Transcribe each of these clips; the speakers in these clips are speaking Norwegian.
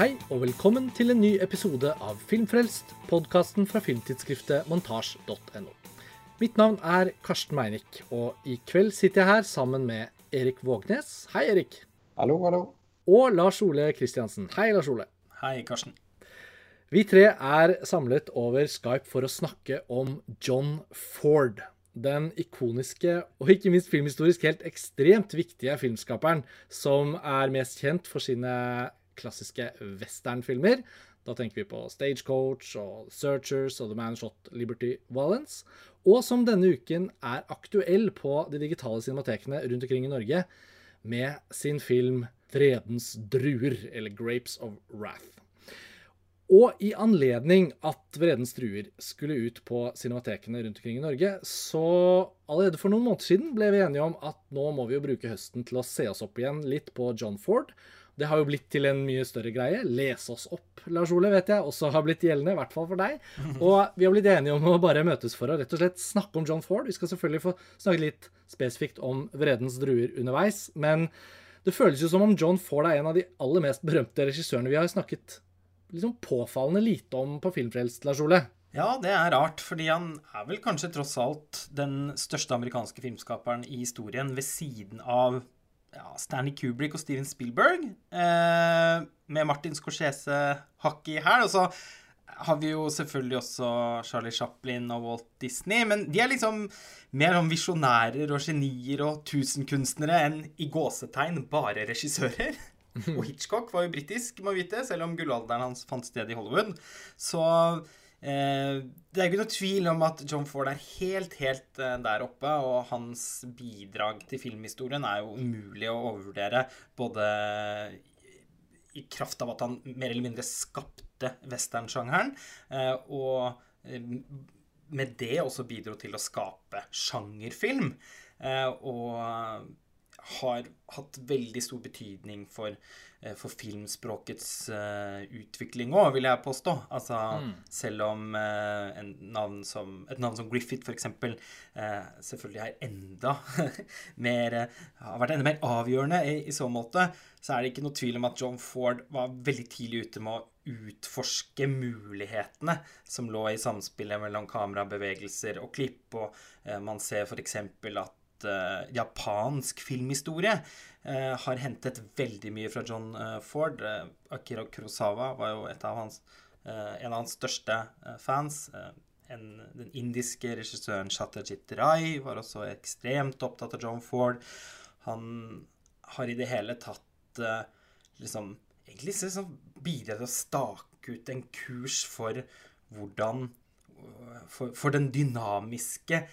Hei og velkommen til en ny episode av Filmfrelst, podkasten fra filmtidsskriftet montasj.no. Mitt navn er Karsten Meinik, og i kveld sitter jeg her sammen med Erik Vågnes. Hei, Erik. Hallo, hallo. Og Lars Ole Kristiansen. Hei, Lars Ole. Hei, Karsten. Vi tre er samlet over Skype for å snakke om John Ford. Den ikoniske og ikke minst filmhistorisk helt ekstremt viktige filmskaperen som er mest kjent for sine klassiske westernfilmer. Da tenker vi på Stagecoach og Searchers og The Man Shot Liberty Valence. Og som denne uken er aktuell på de digitale cinematekene rundt omkring i Norge med sin film 'Fredens druer, eller Grapes of Wrath. Og i anledning at Vredens druer skulle ut på cinematekene rundt omkring i Norge, så allerede for noen måneder siden ble vi enige om at nå må vi jo bruke høsten til å se oss opp igjen litt på John Ford. Det har jo blitt til en mye større greie. Lese oss opp, Lars Ole, vet jeg også har blitt gjeldende, i hvert fall for deg. Og vi har blitt enige om å bare møtes for å rett og slett snakke om John Ford. Vi skal selvfølgelig få snakke litt spesifikt om Vredens druer underveis, men det føles jo som om John Ford er en av de aller mest berømte regissørene vi har snakket liksom påfallende lite om på Filmfrelst, Lars Ole. Ja, det er rart, fordi han er vel kanskje tross alt den største amerikanske filmskaperen i historien ved siden av ja, Stanley Kubrick og Steven Spielberg, eh, med Martin Scorsese hakk i hæl. Og så har vi jo selvfølgelig også Charlie Chaplin og Walt Disney, men de er liksom mer om visjonærer og genier og tusenkunstnere enn i gåsetegn bare regissører. Og Hitchcock var jo britisk, må vite, selv om gullalderen hans fant sted i Hollywood. Så eh, det er ikke noe tvil om at John Ford er helt, helt eh, der oppe. Og hans bidrag til filmhistorien er jo umulig å overvurdere. Både i kraft av at han mer eller mindre skapte westernsjangeren, eh, og med det også bidro til å skape sjangerfilm. Og har hatt veldig stor betydning for, for filmspråkets uh, utvikling òg, vil jeg påstå. Altså, mm. Selv om uh, navn som, et navn som Griffith f.eks. Selvfølgelig er enda mer har vært enda mer avgjørende i, i, så måte, så er det ikke noe tvil om at John Ford var veldig tidlig ute med å utforske mulighetene som lå i samspillet mellom kamerabevegelser og klipp. Og man ser f.eks. at uh, japansk filmhistorie uh, har hentet veldig mye fra John uh, Ford. Akira Kurosawa var jo av hans, en av hans største fans. En, den indiske regissøren Shatajit Rai var også ekstremt opptatt av John Ford. Han har i det hele tatt liksom Egentlig så bidratt til å stake ut en kurs for hvordan for, for den dynamiske eh,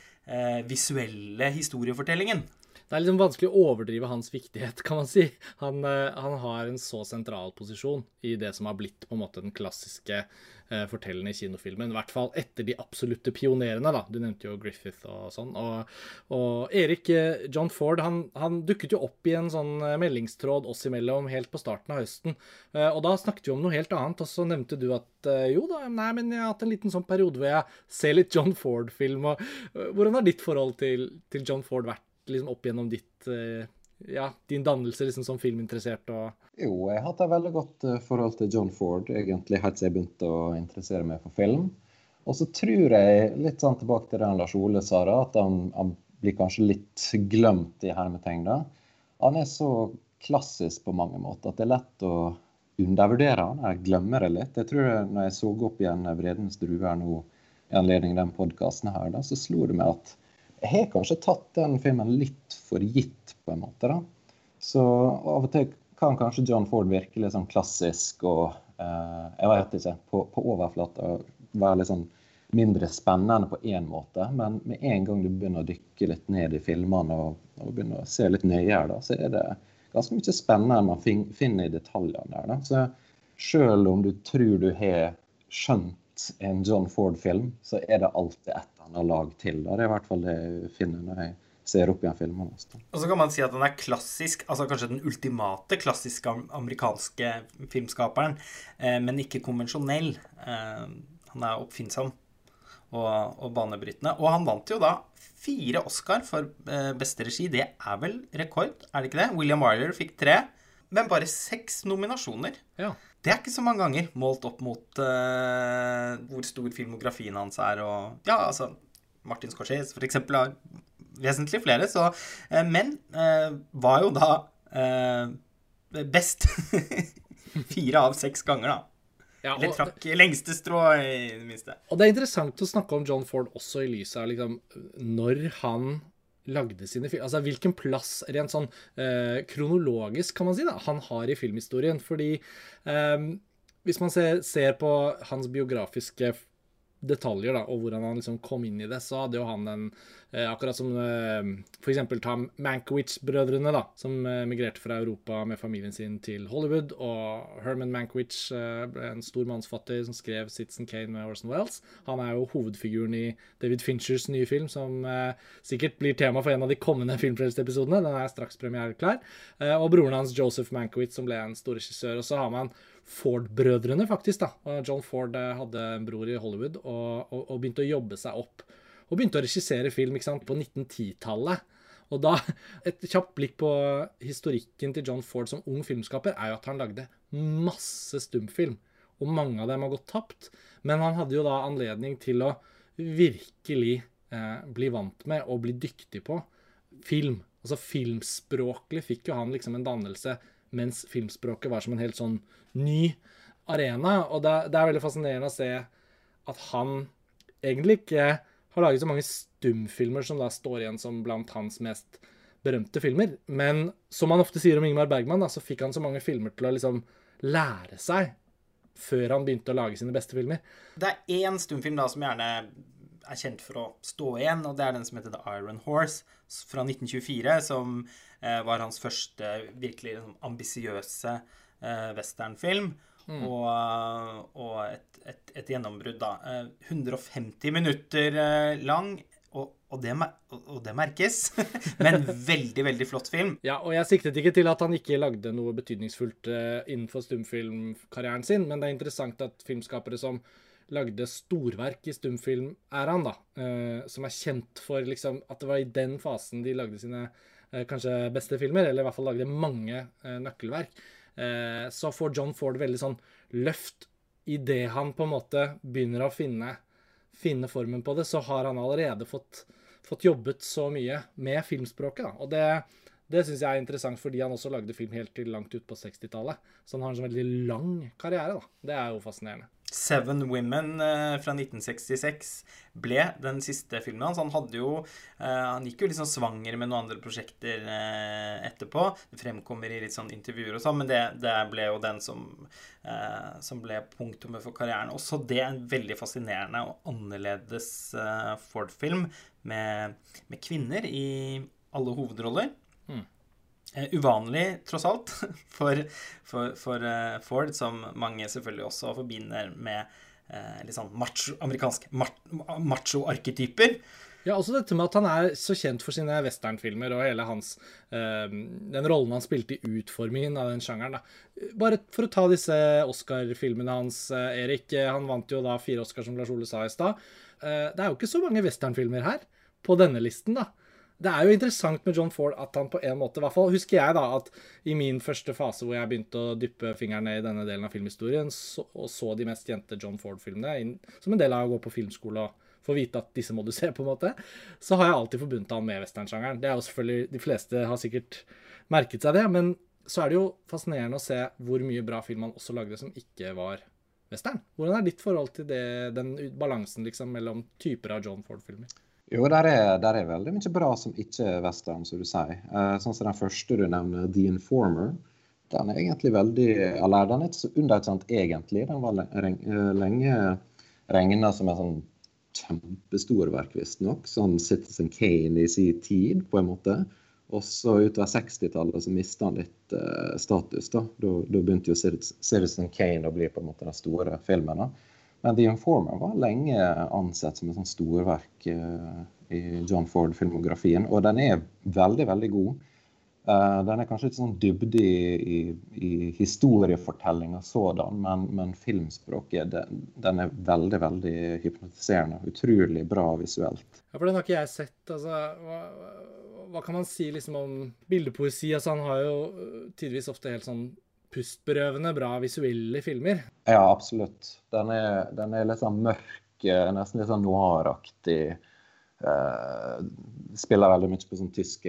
visuelle historiefortellingen. Det er liksom vanskelig å overdrive hans viktighet, kan man si. Han, eh, han, har en så sentral posisjon i det som har blitt på en måte den klassiske eh, fortellende kinofilmen. I hvert fall etter de absolutte pionerene, da. Du nevnte jo Griffith og sånn. Og, og Erik eh, John Ford han, han, dukket jo opp i en sånn eh, meldingstråd oss imellom helt på starten av høsten. Og da snakket vi om noe helt annet, og så nevnte du at jo da, nei, men jeg har hatt en liten sånn periode hvor jeg ser litt John Ford-film. og Hvordan har ditt forhold til, til John Ford vært? Liksom opp gjennom ditt eh, ja, din dannelse liksom som filminteressert? Og... Jo, jeg har hatt et veldig godt eh, forhold til John Ford egentlig helt siden jeg begynte å interessere meg for film. Og så tror jeg, litt sånn tilbake til det Lars Ole sa, da, at han, han, blir kanskje litt glemt i hermetegn. Han er så klassisk på mange måter at det er lett å undervurdere han. Jeg glemmer det litt. Jeg tror Når jeg så opp igjen 'Vredens druer' nå i anledning den podkasten her, da, så slo det meg at jeg har kanskje tatt den filmen litt for gitt, på en måte. da. Så av og til kan kanskje John Ford virke litt sånn klassisk og eh, jeg vet ikke, på, på overflata være litt sånn mindre spennende på én måte. Men med en gang du begynner å dykke litt ned i filmene og, og begynner å se litt nøyere, så er det ganske mye spennende man finner i detaljene der. Da. Så selv om du tror du har skjønt en John Ford-film, så er det alltid et annet lag til. Da. Det er i hvert fall det jeg finner når jeg ser opp igjen filmene. Også. Og så kan man si at den er klassisk, altså kanskje den ultimate klassiske amerikanske filmskaperen, eh, men ikke konvensjonell. Eh, han er oppfinnsom og, og, banebrytende. Og han vant jo da fire Oscar for eh, beste regi. Det er vel rekord, er det ikke det? William Wyler fikk tre. Men bare seks nominasjoner. Ja. Det er ikke så mange ganger, målt opp mot uh, hvor stor filmografien hans er. Og, ja, altså Martin Scorsese, for eksempel, har vesentlig flere. Så, uh, men uh, var jo da best fire av seks ganger, da. Ja, og, Eller trakk lengste strå, i det minste. Og det er interessant å snakke om John Ford også i lyset av liksom, når han lagde sine filmer Altså hvilken plass rent sånn eh, kronologisk, kan man si, da, han har i filmhistorien. Fordi eh, hvis man ser, ser, på hans biografiske detaljer da, og hvordan han liksom kom inn i det, så hadde jo han en Eh, akkurat som eh, f.eks. ta Mankiewicz-brødrene, da, som eh, migrerte fra Europa med familien sin til Hollywood. Og Herman Mankiewicz ble en stor mannsfatter som skrev Citizen Kane med Orson Wells. Han er jo hovedfiguren i David Finchers nye film, som sikkert blir tema for en av de kommende Filmfrelst-episodene. Den er straks premiereklar. og broren hans, Joseph Mankiewicz, som ble en stor regissør. Og så har man Ford-brødrene, faktisk. da. John Ford hadde en bror i Hollywood og, og, og begynte å jobbe seg opp og begynte å regissere film ikke sant, på 1910-tallet. Og da, Et kjapt blikk på historikken til John Ford som ung filmskaper er jo at han lagde masse stumfilm. Og mange av dem har gått tapt. Men han hadde jo da anledning til å virkelig eh, bli vant med og bli dyktig på film. Altså filmspråklig fikk jo han liksom en dannelse mens filmspråket var som en helt sånn ny arena. Og det, det er veldig fascinerende å se at han egentlig ikke har laget så mange stumfilmer som da står igjen som blant hans mest berømte filmer. Men som han ofte sier om Ingmar Bergman, da, så fikk han så mange filmer til å liksom lære seg før han begynte å lage sine beste filmer. Det er én stumfilm da som gjerne er kjent for å stå igjen, og det er den som heter The Iron Horse fra 1924, som eh, var hans første virkelig liksom, ambisiøse eh, westernfilm. Mm. Og, og, et, et, et gjennombrudd, da. 150 eh, minutter eh, lang. Og, og, det, og, det, merkes. Men veldig, veldig flott film. Ja, og jeg siktet ikke til at han ikke lagde noe betydningsfullt uh, innenfor stumfilmkarrieren sin, men det er interessant at filmskapere som lagde storverk i stumfilmæraen, da, uh, som er kjent for liksom, at det var i den fasen de lagde sine uh, kanskje beste filmer, eller i hvert fall lagde mange nøkkelverk eh, så får John Ford veldig sånn løft idet han på en måte begynner å finne, finne formen på det, så har han allerede fått, fått jobbet så mye med filmspråket. Da. Og det, det syns jeg er interessant, fordi han også lagde film helt til langt ut på 60-tallet. Så han har en sånn veldig lang karriere. da. Det er jo fascinerende. Seven Women eh, fra 1966 ble den siste filmen hans. Han hadde jo eh, Han gikk jo liksom svanger med noen andre prosjekter eh, etterpå. Det fremkommer i litt sånn intervjuer og sånn, men det, det, ble jo den som, som ble punktummet for karrieren. Også det er en veldig fascinerende og annerledes Ford-film med, med, kvinner i alle hovedroller. Mm. Eh, uvanlig, tross alt, for, for, for uh, Ford, som mange selvfølgelig også forbinder med uh, litt sånn macho, amerikansk macho-arketyper. Ja, også dette med at han er så kjent for sine westernfilmer og hele hans uh, Den rollen han spilte i utformingen av den sjangeren. Da. Bare for å ta disse Oscar-filmene hans, Erik. Han vant jo da fire Oscar, som Lars Ole sa i stad. det er jo ikke så mange westernfilmer her på denne listen, da det er jo interessant med John Ford at han på en måte, i hvert fall husker jeg da, at i min første fase hvor jeg begynte å dyppe fingeren ned i denne delen av filmhistorien, så, og så de mest kjente John Ford-filmene, som en del av å gå på filmskole og få vite at disse må du se, på en måte, så har jeg alltid forbundet han med westernsjangeren. Det er jo selvfølgelig, De fleste har sikkert merket seg det, men så er det jo fascinerende å se hvor mye bra film han også lagde som ikke var western. Hvordan er ditt forhold til det, den balansen liksom mellom typer av John Ford-filmer? Jo, der er, der er, veldig mye bra som ikke er western, som du sier. Eh, sånn som den første du nevner, The Informer. Den er egentlig veldig Eller den er ikke så underkjent egentlig. Den var eh, lenge regna som en sånn kjempestorverk, visstnok. Sånn Citizen Kane i sin tid, på en måte. Og så utover 60-tallet så mista han litt uh, status. Da. da begynte jo Citizen Kane å bli på en måte den store filmen. Da. Men The Informer var lenge ansett som et sånt storverk uh, i John Ford-filmografien. Og den er veldig, veldig god. Uh, den er kanskje ikke sånn dybde i, i, i historiefortellinga sådan, men, men, filmspråket den, den, er veldig, veldig hypnotiserende. Utrolig bra visuelt. Ja, for den har ikke jeg sett. Altså, hva, hva kan man si liksom om bildepoesi? Altså, han har jo øh, tidvis ofte helt sånn pustberøvende bra visuelle filmer. Ja, absolutt. Den er, den er litt sånn mørk, eh, nesten litt sånn noiraktig. Uh, spiller veldig mye på sånn tysk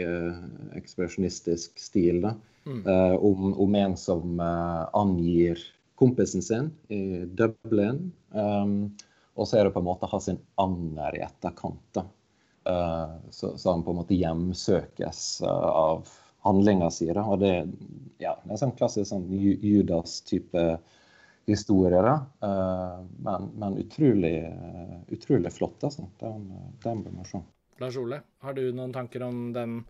ekspresjonistisk stil. da. Mm. Uh, om, om, en som uh, angir kompisen sin i Dublin. Um, og så er det på en måte å ha sin anner i etterkant. da. så, så, han på en måte hjemsøkes av handlinga si. Og det, ja, det er en sånn klassisk sånn Judas-type historie. Uh, men, men utrolig, utrolig flott, altså. Den, den bør man se. Lars Ole, har du noen tanker om den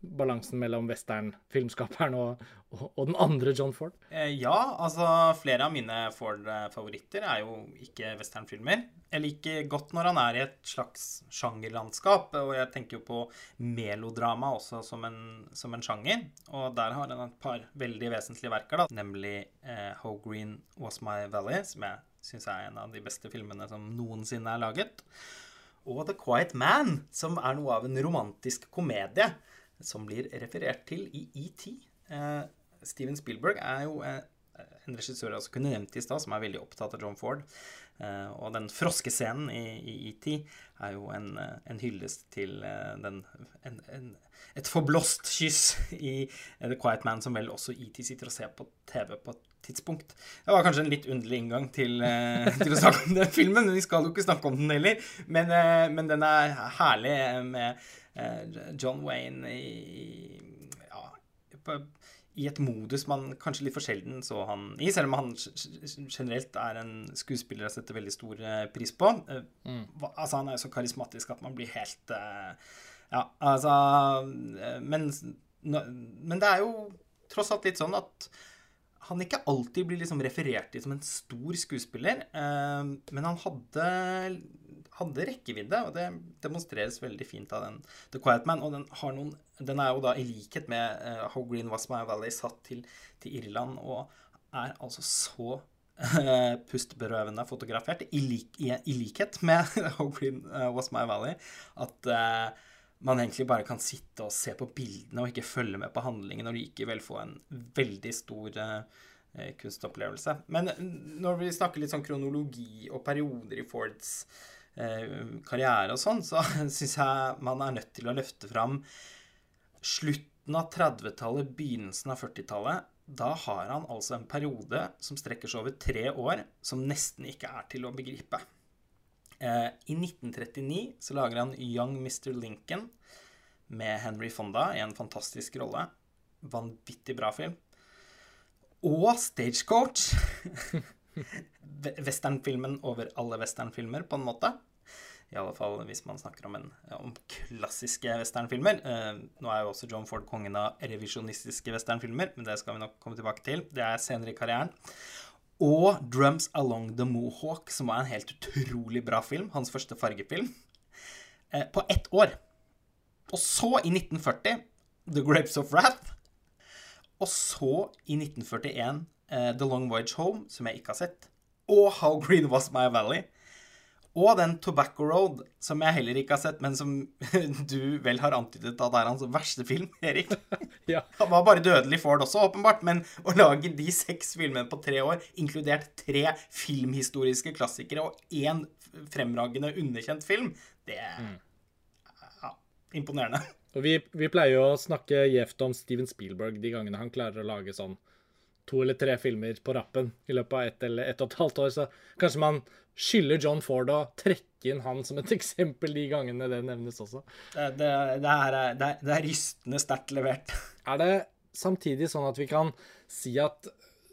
balansen mellom western-filmskaperen og, og, og, den andre John Ford? Eh, ja, altså flere av mine Ford-favoritter er jo ikke westernfilmer. Jeg liker godt når han er i et slags sjangerlandskap, og jeg tenker jo på melodrama også som en, som en sjanger. Og der har han et par veldig vesentlige verker, da, nemlig eh, How Green Was My Valley, som jeg syns er en av de beste filmene som noensinne er laget. Og The Quiet Man, som er noe av en romantisk komedie som blir referert til i ET. Eh, Steven Spielberg er jo eh, en regissør jeg også kunne nevnt i stad, som er veldig opptatt av John Ford. Uh, og den froskescenen i, ET er jo en, en hyllest til den en, en, Et forblåst kyss i The Quiet Man, som vel også ET sitter og ser på TV på et tidspunkt. Det var kanskje en litt underlig inngang til, til å snakke om den filmen, men vi skal jo ikke snakke om den heller. Men, men den er herlig med Eh, John Wayne i, ja, på, i et modus man kanskje litt for sjelden så han i, selv om han generelt er en skuespiller jeg setter veldig stor eh, pris på. Eh, mm. Altså, han er jo så karismatisk at man blir helt Ja, altså men, men det er jo tross alt litt sånn at han ikke alltid blir liksom referert til som en stor skuespiller, men han hadde hadde rekkevidde, og det demonstreres veldig fint av den The Quiet Man. Og den, noen, den er jo da i likhet med uh, How Green Was My Valley satt til, til Irland, og er altså så uh, pustberøvende fotografert, i, lik, i, i, likhet med How Green uh, Was My Valley, at man egentlig bare kan sitte og se på bildene og ikke følge med på handlingen og likevel få en veldig stor kunstopplevelse. Men når vi snakker litt sånn kronologi og perioder i Fords Eh, karriere og sånn, så syns jeg man er nødt til å løfte fram slutten av 30-tallet, begynnelsen av 40-tallet. Da har han altså en periode som strekker seg over tre år, som nesten ikke er til å begripe. Eh, I 1939 så lager han Young Mr. Lincoln med Henry Fonda i en fantastisk rolle. Vanvittig bra film. Og Stagecoach. westernfilmen over alle westernfilmer, på en måte. I alle fall hvis man snakker om, en, om klassiske westernfilmer. Eh, nå er jo også John Ford kongen av revisjonistiske westernfilmer, men det skal vi nok komme tilbake til. Det er senere i karrieren. Og 'Drums Along the Mohawk', som var en helt utrolig bra film. Hans første fargefilm. Eh, på ett år. Og så, i 1940, 'The Grapes of Wrath'. Og så, i 1941, eh, 'The Long Voyage Home', som jeg ikke har sett og How Green Was My Valley. Og den Tobacco Road, som jeg heller ikke har sett, men som du vel har antydet at er hans verste film, Erik. ja. Han var bare dødelig Ford også, åpenbart, men å lage de seks filmene på tre år, inkludert tre filmhistoriske klassikere og én fremragende underkjent film, det er mm. ja, imponerende. Og vi, vi pleier jo å snakke gjevt om Steven Spielberg de gangene han klarer å lage sånn to eller tre filmer på rappen i løpet av ett eller ett og et halvt år, så kanskje man skylder John Ford å trekke inn han som et eksempel de gangene det nevnes også. Det, det, det, er, det er, er, rystende sterkt levert. Er det samtidig sånn at vi kan si at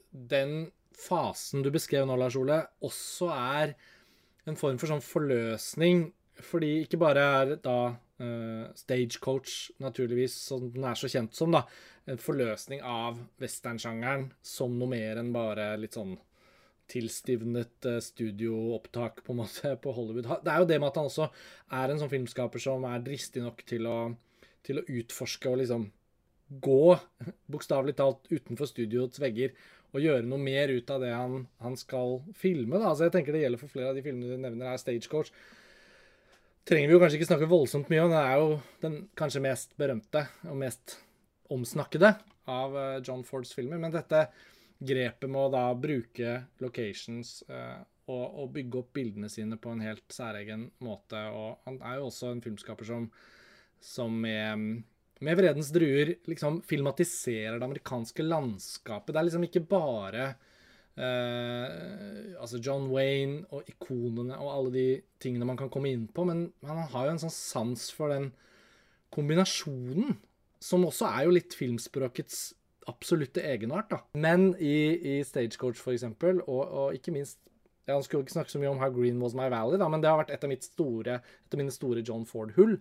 den fasen du beskrev nå, Lars Ole, også er en form for sånn forløsning? Fordi ikke bare er da uh, stagecoach, naturligvis, som den er så kjent som, da, en forløsning av westernsjangeren som noe mer enn bare litt sånn tilstivnet uh, studioopptak på en måte på Hollywood. Det er jo det med at han også er en sånn filmskaper som er dristig nok til å, til å utforske og liksom gå, bokstavelig talt, utenfor studioets vegger og gjøre noe mer ut av det han, han skal filme. Da. Altså, jeg tenker det gjelder for flere av de filmene du nevner her, Stagecoach trenger vi jo kanskje ikke snakke voldsomt mye om. Den er jo den kanskje mest berømte og mest omsnakkede av eh, John Fords filmer. Men dette grepet med å da bruke locations eh, og, og, bygge opp bildene sine på en helt særegen måte Og han er jo også en filmskaper som, som med, med 'Vredens druer' liksom filmatiserer det amerikanske landskapet. Det er liksom ikke bare Uh, altså John Wayne og ikonene og alle de tingene man kan komme inn på. Men han har jo en sånn sans for den kombinasjonen, som også er jo litt filmspråkets absolutte egenart. da. Men i, i Stagecoach, for eksempel, og, og ikke minst ja, Han skulle ikke snakke så mye om How Green Was My Valley, da, men det har vært et av, store, et av mine store John Ford-hull.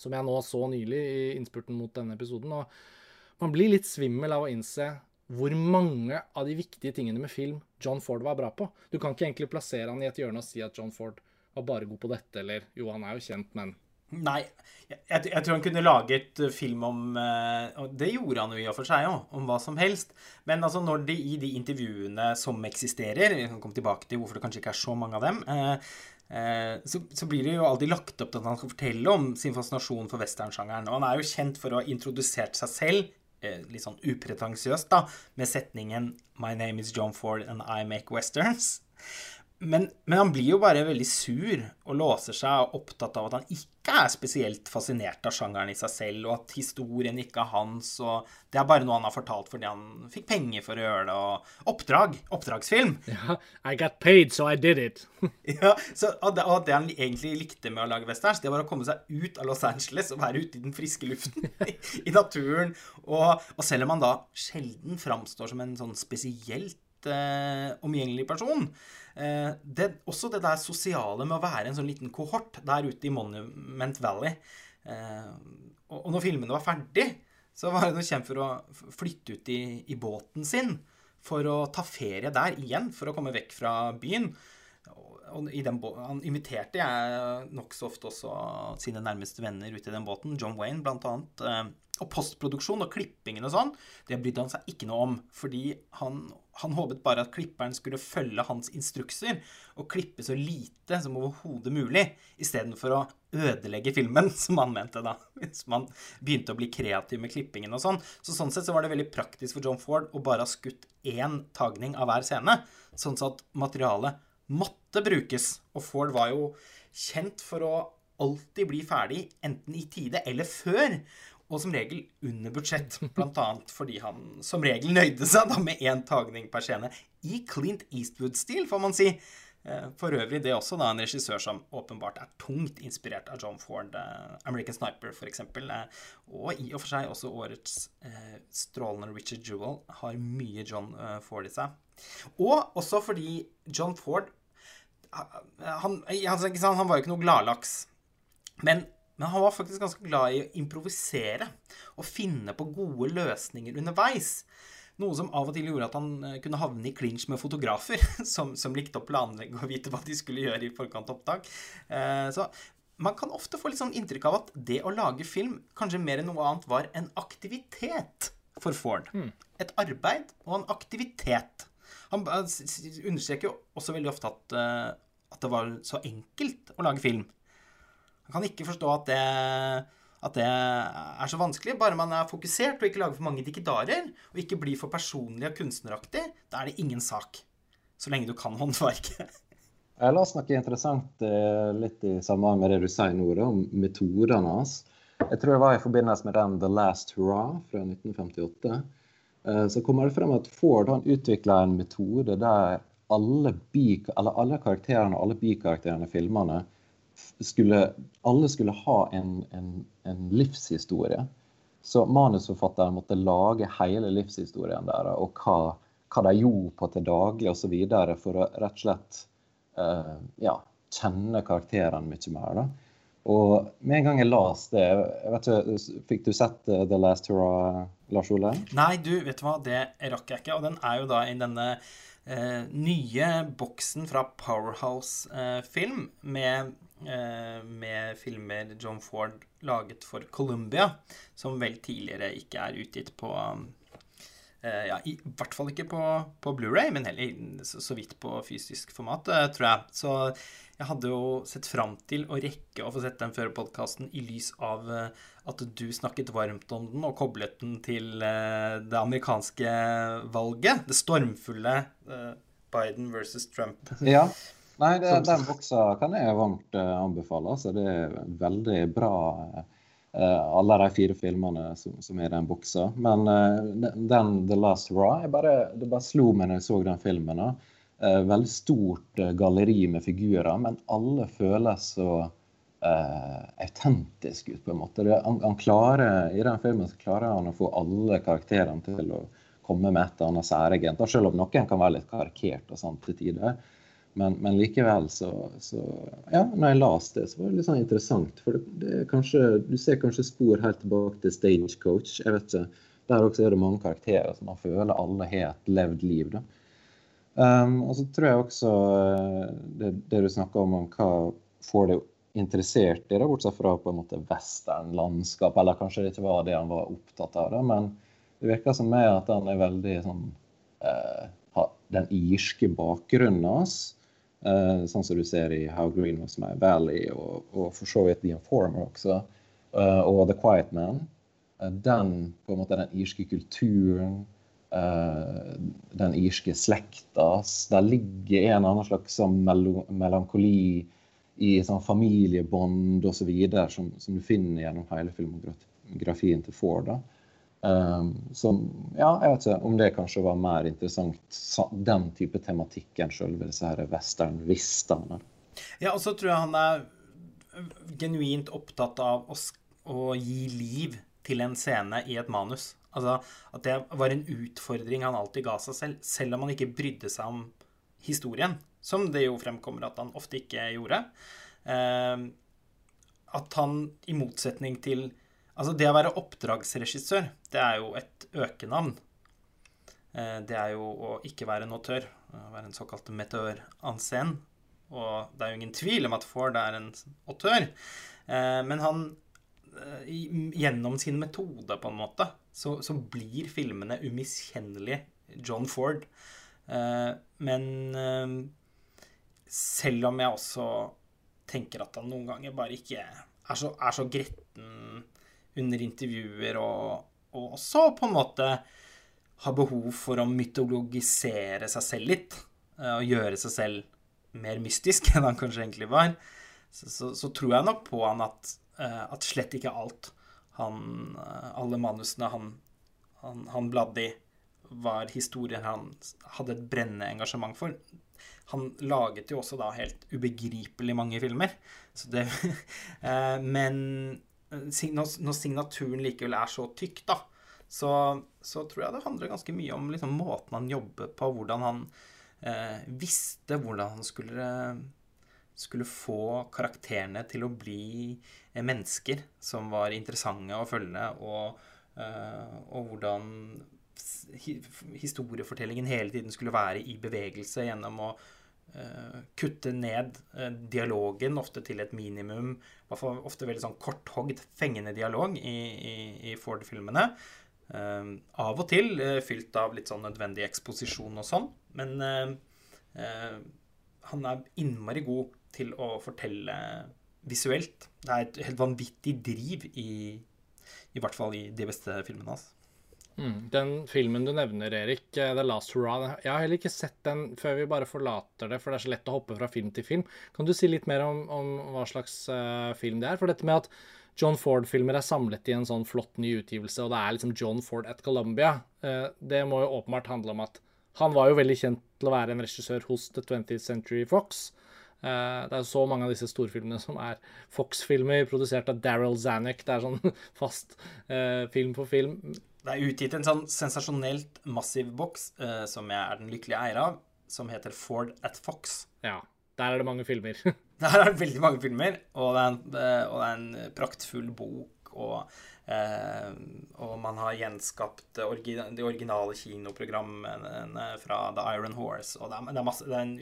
Som jeg nå så nylig i innspurten mot denne episoden. og Man blir litt svimmel av å innse hvor mange av de viktige tingene med film John Ford var bra på. Du kan ikke egentlig plassere han i et hjørne og si at John Ford var bare god på dette, eller jo, han er jo kjent, men Nei, jeg, jeg, tror han kunne laget eh, film om eh, Og det gjorde han jo i og for seg òg, om hva som helst. Men altså når de i de intervjuene som eksisterer Vi kan komme tilbake til hvorfor det kanskje ikke er så mange av dem. Eh, så, så, blir det jo alltid lagt opp til at han skal fortelle om sin fascinasjon for westernsjangeren. Og han er jo kjent for å ha introdusert seg selv litt sånn upretensiøst, da, med setningen 'My name is John Ford and I make westerns'. Men, men, han blir jo bare veldig sur og låser seg og opptatt av at han ikke er spesielt fascinert av sjangeren i seg selv, og at historien ikke er hans, og det er bare noe han har fortalt fordi han fikk penger for å gjøre det, og oppdrag. Oppdragsfilm. Ja, I got paid, so I did it. ja, så, og, det, og det han egentlig likte med å lage westerns, det var å komme seg ut av Los Angeles og være ute i den friske luften, i, naturen, og, og selv om han da sjelden framstår som en sånn spesielt eh, omgjengelig person. Eh, det, også det der sosiale med å være en sånn liten kohort der ute i Monument Valley. Eh, og, når filmene var ferdig, så var han kjent for å flytte ut i, i, båten sin for å ta ferie der igjen, for å komme vekk fra byen. Og den, han inviterte jeg nokså ofte også sine nærmeste venner ut i den båten. John Wayne, blant annet. Eh, og postproduksjon og klippingen og sånn, det brydde han seg ikke noe om. Fordi han, han, håpet bare at klipperen skulle følge hans instrukser og klippe så lite som overhodet mulig, istedenfor å ødelegge filmen, som han mente da. Hvis man begynte å bli kreativ med klippingen og sånn. Så sånn sett så var det veldig praktisk for John Ford å bare ha skutt én tagning av hver scene, sånn at materialet måtte brukes. Og Ford var jo kjent for å alltid bli ferdig, enten i tide eller før og som regel under budsjett. Bl.a. fordi han som regel nøyde seg da med én tagning per scene. I Clint Eastwood-stil, får man si. Eh, for øvrig det er også da en regissør som åpenbart er tungt inspirert av John Ford. Eh, American Sniper, f.eks. Eh, og i og for seg også årets strålende Richard Jewell har mye John Ford i seg. Og også fordi John Ford han, han, han var jo ikke noe gladlaks. Men men han var faktisk ganske glad i å improvisere og finne på gode løsninger underveis. Noe som av og til gjorde at han eh, kunne havne i clinch med fotografer, som, som likte å planlegge og vite hva de skulle gjøre i forkant av opptak. Eh, så man kan ofte få litt sånn inntrykk av at det å lage film kanskje mer enn noe annet var en aktivitet for Ford. Mm. Et arbeid og en aktivitet. Han understreker jo også veldig ofte at, eh, at det var så enkelt å lage film. Han kan ikke forstå at det, at det er så vanskelig. Bare man er fokusert og ikke lager for mange dikkedarer, og ikke blir for personlig og kunstneraktig, da er det ingen sak. Så lenge du kan håndverket. La oss snakke interessant eh, litt i sammenheng med det du sier nå, om metodene hans. Jeg tror det var i forbindelse med den The Last Hurrah fra 1958. Eh, så kommer det frem at Ford han utvikla en metode der alle, bi, alle karakterene alle bikarakterene i filmene skulle, alle skulle ha en, en, en, livshistorie. Så manusforfatteren måtte lage hele livshistorien der, og hva, hva de gjorde på til daglig osv. for å rett og slett uh, ja, kjenne karakterene mye mer. da. Og med en gang jeg leste det jeg vet ikke, Fikk du sett uh, The Last Hurrah, Lars Ole? Nei, du, vet du hva, det rakk jeg ikke. Og den er jo da i denne eh, nye boksen fra Powerhouse Film med Eh, med filmer John Ford laget for Columbia, som vel tidligere ikke er utgitt på eh, ja, I hvert fall ikke på, på Blu-ray, men heller så, så, vidt på fysisk format, eh, tror jeg. Så jeg hadde jo sett fram til å rekke å få sett den før podkasten i lys av eh, at du snakket varmt om den og koblet den til eh, det amerikanske valget. Det stormfulle eh, Biden versus Trump. Ja. Nei, det, den buksa kan jeg varmt anbefale. Altså, det er veldig bra, alle de fire filmene som, som er i den buksa. Men den The Last Raw, bare, det bare slo meg når jeg så den filmen. Veldig stort galleri med figurer, men alle føles så autentiske ut, på en måte. Det, han, han, klarer, I den filmen så klarer han å få alle karakterene til å komme med et eller annet særegent. Selv om noen kan være litt karikert og sånt til tider. Men, men, likevel så, så, Ja, når jeg leste det, så var det litt sånn interessant. For det, det kanskje, du ser kanskje spor helt tilbake til Stagecoach. Jeg vet ikke, Der også er det mange karakterer som man føler alle har et levd liv. da. Um, og så tror jeg også uh, det, det, du snakker om, om hva får deg interessert i det, bortsett fra på en måte westernlandskap, eller kanskje det ikke var det han var opptatt av, da, men det virker som meg at han er veldig sånn uh, Den irske bakgrunnen hans, uh, sånn som du ser i How Green Was My Valley, og, og for så vidt The Informer også, uh, og The Quiet Man, den på en måte den irske kulturen den irske slekta. Der ligger en annen slags sånn melankoli i sånn familiebånd osv. Som, som du finner gjennom hele filmografien til Ford. da. Um, som, ja, jeg vet ikke om det kanskje var mer interessant, den type tematikk enn selve disse her western-vistene. Ja, og så tror jeg han er genuint opptatt av å, å gi liv til en scene i et manus. Altså at det var en utfordring han alltid ga seg selv, selv om han ikke brydde seg om historien. Som det jo fremkommer at han ofte ikke gjorde. Eh, at han i motsetning til Altså, det å være oppdragsregissør, det er jo et økenavn. Eh, det er jo å ikke være en autør, å være en såkalt metør en. Og det er jo ingen tvil om at Ford er en autør. Eh, men han Eh, gjennom sin metode, på en måte, så, så blir filmene umiskjennelige John Ford. Men selv om jeg også tenker at han noen ganger bare ikke er så, er så gretten under intervjuer, og, og, også på en måte har behov for å mytologisere seg selv litt. Og gjøre seg selv mer mystisk enn han kanskje egentlig var. Så, så, så tror jeg nok på han at Eh, at slett ikke alt han eh, Alle manusene han, han, han bladde i, var historier han hadde et brennende engasjement for. Han laget jo også da helt ubegripelig mange filmer. Det, eh, men når signaturen likevel er så tykk, da, så, så, tror jeg det handler ganske mye om liksom, måten han jobber på, hvordan han eh, visste hvordan han skulle skulle få karakterene til å bli eh, mennesker som var interessante å følge, og, uh, og hvordan historiefortellingen hele tiden skulle være i bevegelse gjennom å kutte ned uh, dialogen ofte til et minimum. Ofte veldig sånn korthogd, fengende dialog i, i, i Ford-filmene. av og til fylt av litt sånn nødvendig eksposisjon og sånn, men han er innmari god til å fortelle visuelt. Det er et helt vanvittig driv i I hvert fall i de beste filmene hans. Mm. Den filmen du nevner, Erik, eh, 'The Last Hurrah', jeg har heller ikke sett den før vi bare forlater det, for det er så lett å hoppe fra film til film. Kan du si litt mer om, om hva slags uh, film det er? For dette med at John Ford-filmer er samlet i en sånn flott ny utgivelse, og det er liksom John Ford at Columbia, uh, det må jo åpenbart handle om at han var jo veldig kjent til å være en regissør hos The 20th Century Fox. Det er så mange av disse storfilmene som er Fox-filmer produsert av Daryl Zanuck. Det er sånn fast film på film. Det er utgitt en sånn sensasjonelt massiv boks uh, som jeg er den lykkelige eier av, som heter Ford at Fox. Ja. Der er det mange filmer. der er det veldig mange filmer, og det er en, og det er en praktfull bok. og Uh, og man har gjenskapt orgi de originale kinoprogrammene fra The Iron Horse. Og det er, det er, masse, det er en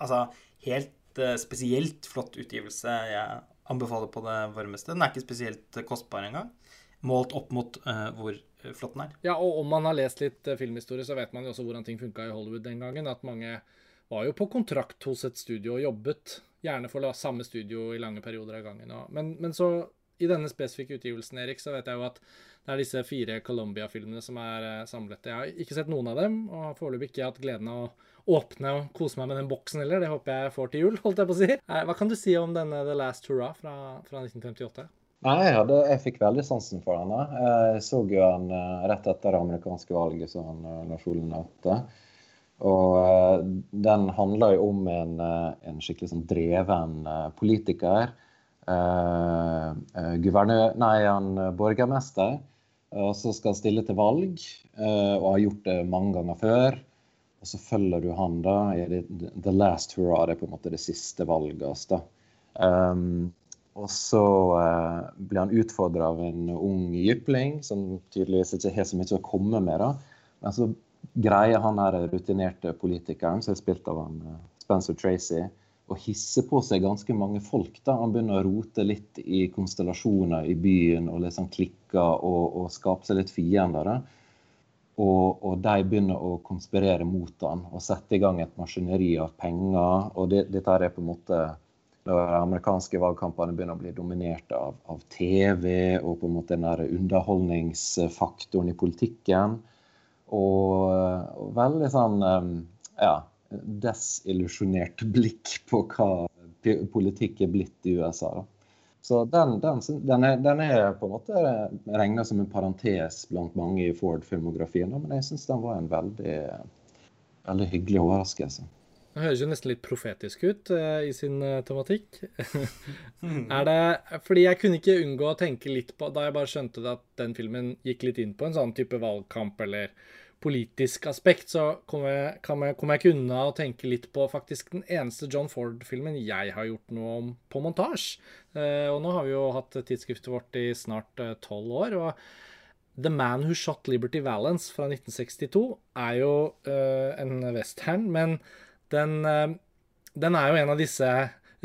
altså, helt uh, spesielt flott utgivelse. Jeg anbefaler på det varmeste. Den er ikke spesielt kostbar engang, målt opp mot uh, hvor flott den er. Ja, og om man har lest litt uh, filmhistorie, så vet man jo også hvordan ting funka i Hollywood den gangen. At mange var jo på kontrakt hos et studio og jobbet gjerne for samme studio i lange perioder av gangen. Men, men så, i denne spesifikke utgivelsen, Erik, så vet jeg jo at det er disse fire Colombia-filmene som er eh, samlet. Jeg har ikke sett noen av dem, og har foreløpig ikke hatt gleden av å åpne og kose meg med den boksen heller. Det håper jeg får til jul, holdt jeg på å si. Eh, hva kan du si om denne The Last Hurrah fra, fra 1958? Nei, jeg, hadde, jeg, fikk veldig sansen for henne. Jeg så jo den eh, rett etter det amerikanske valget, som Lars Ole nevnte. Og den handler jo om en, en skikkelig sånn dreven politiker. Eh, guvernør, nei, han borgermester og så skal han stille til valg, eh, og har gjort det mange ganger før. Og så følger du han da i the last hurrah, det er på en måte det siste valget hans. Um, og så uh, blir han utfordra av en ung jypling som tydeligvis ikke har så mye å komme med. da. Men så greier han her rutinerte politikeren, som er spilt av han, uh, Spencer Tracy, å hisse på seg ganske mange folk. da. Han begynner å rote litt i konstellasjoner i byen og liksom klikke og, og skape seg litt fiender. Og, og, de begynner å konspirere mot han og sette i gang et maskineri av penger. og det, Dette er på en måte de amerikanske valgkampene begynner å bli dominert av, av TV og på en måte den der underholdningsfaktoren i politikken. Og, og veldig sånn ja, desillusjonert blikk på hva politikk er blitt i USA. Da. Så den, den, den, er, den, er, på en måte regna som en parentes blant mange i Ford-filmografien, men jeg syns den var en veldig, veldig hyggelig overraskelse. Det høres jo nesten litt profetisk ut uh, i sin uh, tematikk. er det Fordi jeg kunne ikke unngå å tenke litt på Da jeg bare skjønte at den filmen gikk litt inn på en sånn type valgkamp eller politisk aspekt, så kommer jeg, jeg, kom jeg ikke unna å tenke litt på faktisk den eneste John Ford-filmen jeg har gjort noe om på montasje. Eh, og nå har vi jo hatt tidsskriftet vårt i snart eh, tolv eh, år. og The Man Who Shot Liberty Valance fra 1962 er jo eh, en western, men den, eh, den er jo en av disse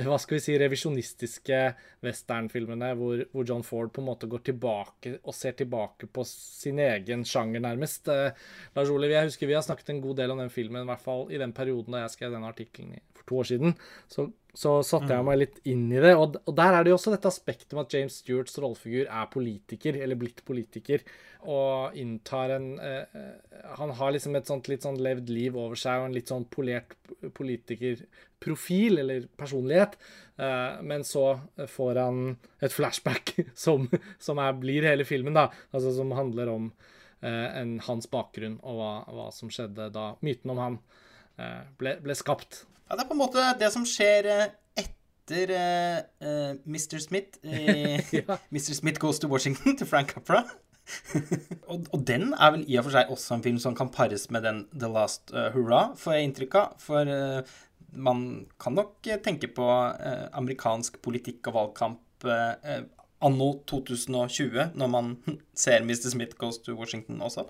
hva skal vi si, revisjonistiske westernfilmene hvor, hvor, John Ford på en måte går tilbake og ser tilbake på sin egen sjanger, nærmest. Eh, Lars Oliv, jeg husker vi har snakket en god del om den filmen, i hvert fall i den perioden da jeg skrev denne artikkelen for to år siden. Så, så satte jeg mm. meg litt inn i det. Og, og der er det jo også dette aspektet med at James Stewarts rollefigur er politiker, eller blitt politiker, og inntar en eh, eh, Han har liksom et sånt litt sånn levd liv over seg og en litt sånn polert politikerprofil, eller personlighet. Eh, men så får han et flashback som, som er, blir hele filmen, da. Altså som handler om eh, en, hans bakgrunn og hva, hva, som skjedde da myten om han eh, ble, ble skapt. Ja, det er på en måte det som skjer eh, etter uh, uh, Mr. Smith i ja. Mr. Smith Goes to Washington til Frank Capra. og, og, den er vel i og for seg også en film som kan pares med den The Last Hurrah, får jeg inntrykk av. For man kan nok tenke på amerikansk politikk og valgkamp anno 2020, når man ser Mr. Smith Goes to Washington også.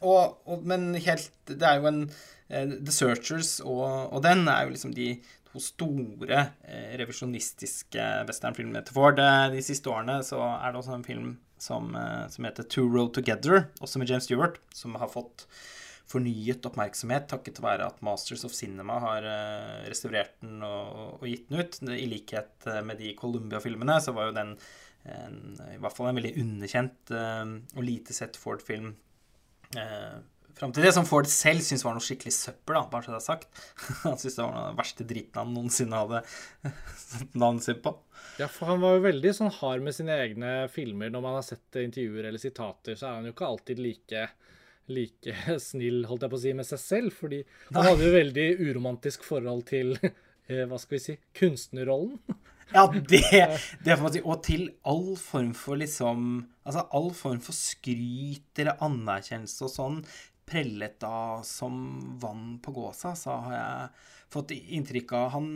Og, og, men helt Det er jo en Eh, The Searchers og, og, den er jo liksom de to store eh, revisjonistiske westernfilmene til Ford. Eh, de siste årene så er det også en film som, eh, som heter Two Road Together, også med James Stewart, som har fått fornyet oppmerksomhet takket være at Masters of Cinema har restaurert den og, og gitt den ut. I likhet med de Columbia-filmene så var jo den en, i hvert fall en veldig underkjent og lite sett Ford-film Fram til det som Ford selv syntes var noe skikkelig søppel, da, bare så det er sagt. Han syntes det var den verste dritten han noensinne hadde satt navnet sitt på. Ja, for han var jo veldig sånn hard med sine egne filmer. Når man har sett intervjuer eller sitater, så er han jo ikke alltid like, like snill, holdt jeg på å si, med seg selv. Fordi han hadde jo veldig uromantisk forhold til, eh, hva skal vi si, kunstnerrollen. Ja, det, det får man si. Og til all form for liksom Altså all form for skryt eller anerkjennelse og sånn prellet av som vann på gåsa, så har jeg fått inntrykk av han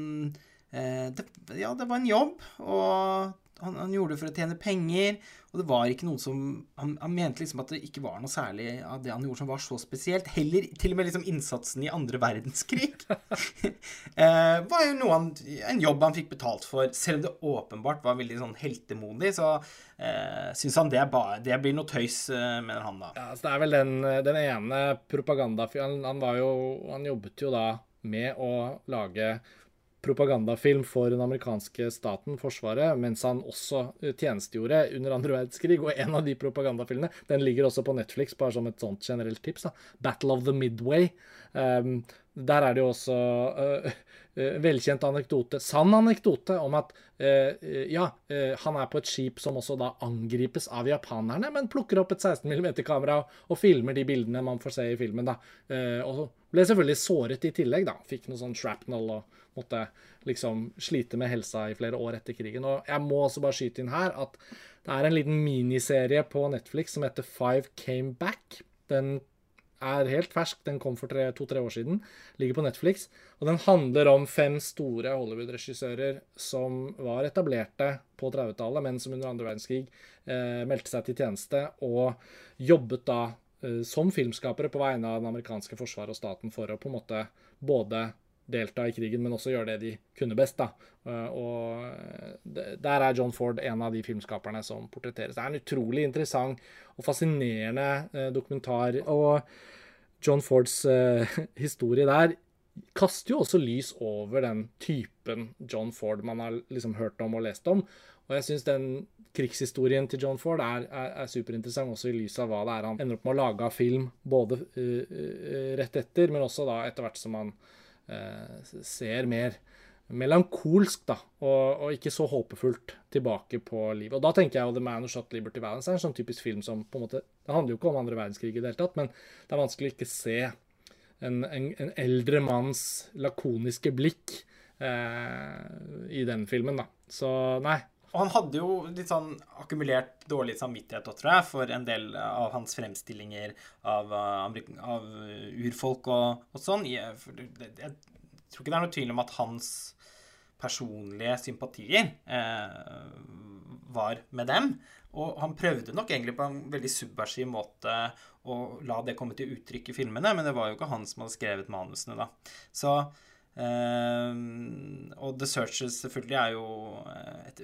eh, det, Ja, det var en jobb, og han, han, gjorde det for å tjene penger. Og det var ikke noe som han, han, mente liksom at det ikke var noe særlig av det han gjorde som var så spesielt. Heller til og med liksom innsatsen i andre verdenskrig eh, var jo noe han, en jobb han fikk betalt for. Selv om det åpenbart var veldig sånn heltemodig, så eh, syns han det, ba, det, blir noe tøys, eh, mener han da. Ja, så Det er vel den, den ene propagandafyren han, han, var jo Han jobbet jo da med å lage propagandafilm for den amerikanske staten, Forsvaret, mens han også eh, tjenestegjorde under andre verdenskrig. Og en av de propagandafilmene den ligger også på Netflix, bare som et sånt generelt tips. da, 'Battle of the Midway'. Um, der er det jo også uh, uh, velkjent anekdote, sann anekdote, om at uh, ja, han er på et skip som også da angripes av japanerne, men plukker opp et 16 mm-kamera og filmer de bildene man får se i filmen. da. og ble selvfølgelig såret i tillegg, da. Fikk noe sånn shrapnel og måtte liksom slite med helsa i flere år etter krigen. Og jeg må også bare skyte inn her at det er en liten miniserie på Netflix som heter Five Came Back. Den er helt fersk. Den kom for to-tre år siden. Ligger på Netflix. Og den handler om fem store Hollywood-regissører som var etablerte på 30-tallet, men som under andre verdenskrig eh, meldte seg til tjeneste og jobbet da som filmskapere på vegne av den amerikanske forsvaret og staten for å på en måte både delta i krigen, men også gjøre det de kunne best. da. Eh, og Der er John Ford en av de filmskaperne som portretteres. Det er en utrolig interessant og fascinerende eh, dokumentar. Og John Fords historie der kaster jo også lys over den typen John Ford man har liksom hørt om og lest om. Og jeg syns den krigshistorien til John Ford er, er, er, superinteressant, også i lys av hva det er han ender opp med å lage av film, både uh, uh, rett etter, men også da etter hvert som han uh, ser mer melankolsk da, og, og, ikke så håpefullt tilbake på livet. Og Da tenker jeg jo The Man Who Shot Liberty Valance er en sånn typisk film som på en måte, Det handler jo ikke om andre verdenskrig i det hele tatt, men det er vanskelig å ikke se en, en, en eldre manns lakoniske blikk i den filmen. da. Så nei. Og han hadde jo litt sånn akkumulert dårlig samvittighet tror jeg, for en del av hans fremstillinger av, uh, av urfolk og, og sånn. Jeg, jeg, tror ikke det er noe tvil om at hans personlige sympatier eh, var med dem. Og han prøvde nok egentlig på en veldig subversiv måte å la det komme til uttrykk i filmene, men det var jo ikke han som hadde skrevet manusene, da. Så Uh, og The Searchers selvfølgelig er jo et,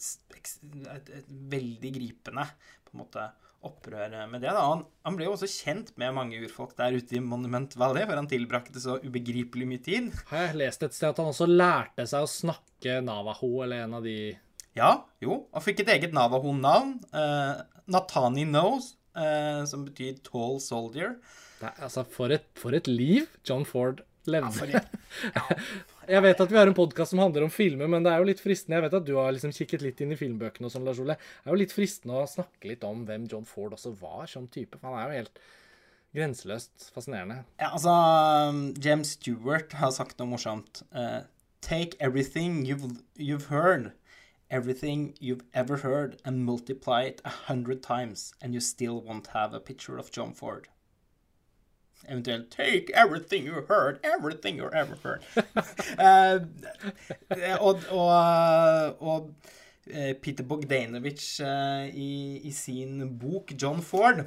et, et, veldig gripende på en måte opprør med det. da. Han, han, ble jo også kjent med mange urfolk der ute i Monument Valley, for han tilbrakte så ubegripelig mye tid. Har jeg lest et sted at han også lærte seg å snakke navaho, eller en av de Ja, jo. Han fikk et eget navaho-navn. Eh, Natani Knows, eh, som betyr tall soldier. Det, altså, for et, for et liv John Ford levde. Ja, jeg vet at vi har en podkast som handler om filmer, men det er jo litt fristende Jeg vet at du har liksom kikket litt inn i filmbøkene og sånn, Lars Ole. Det er jo litt fristende å snakke litt om hvem John Ford også var som type. For han er jo helt grenseløst fascinerende. Ja, altså James Stewart har sagt noe morsomt. Uh, Take everything you've, you've heard, everything you've ever heard, and multiply it a hundred times, and you still won't have a picture of John Ford. Eventuelt 'Take everything you heard, everything you ever heard'. uh, og, og, og uh, Peter Bogdanovich uh, i, i, sin bok 'John Ford',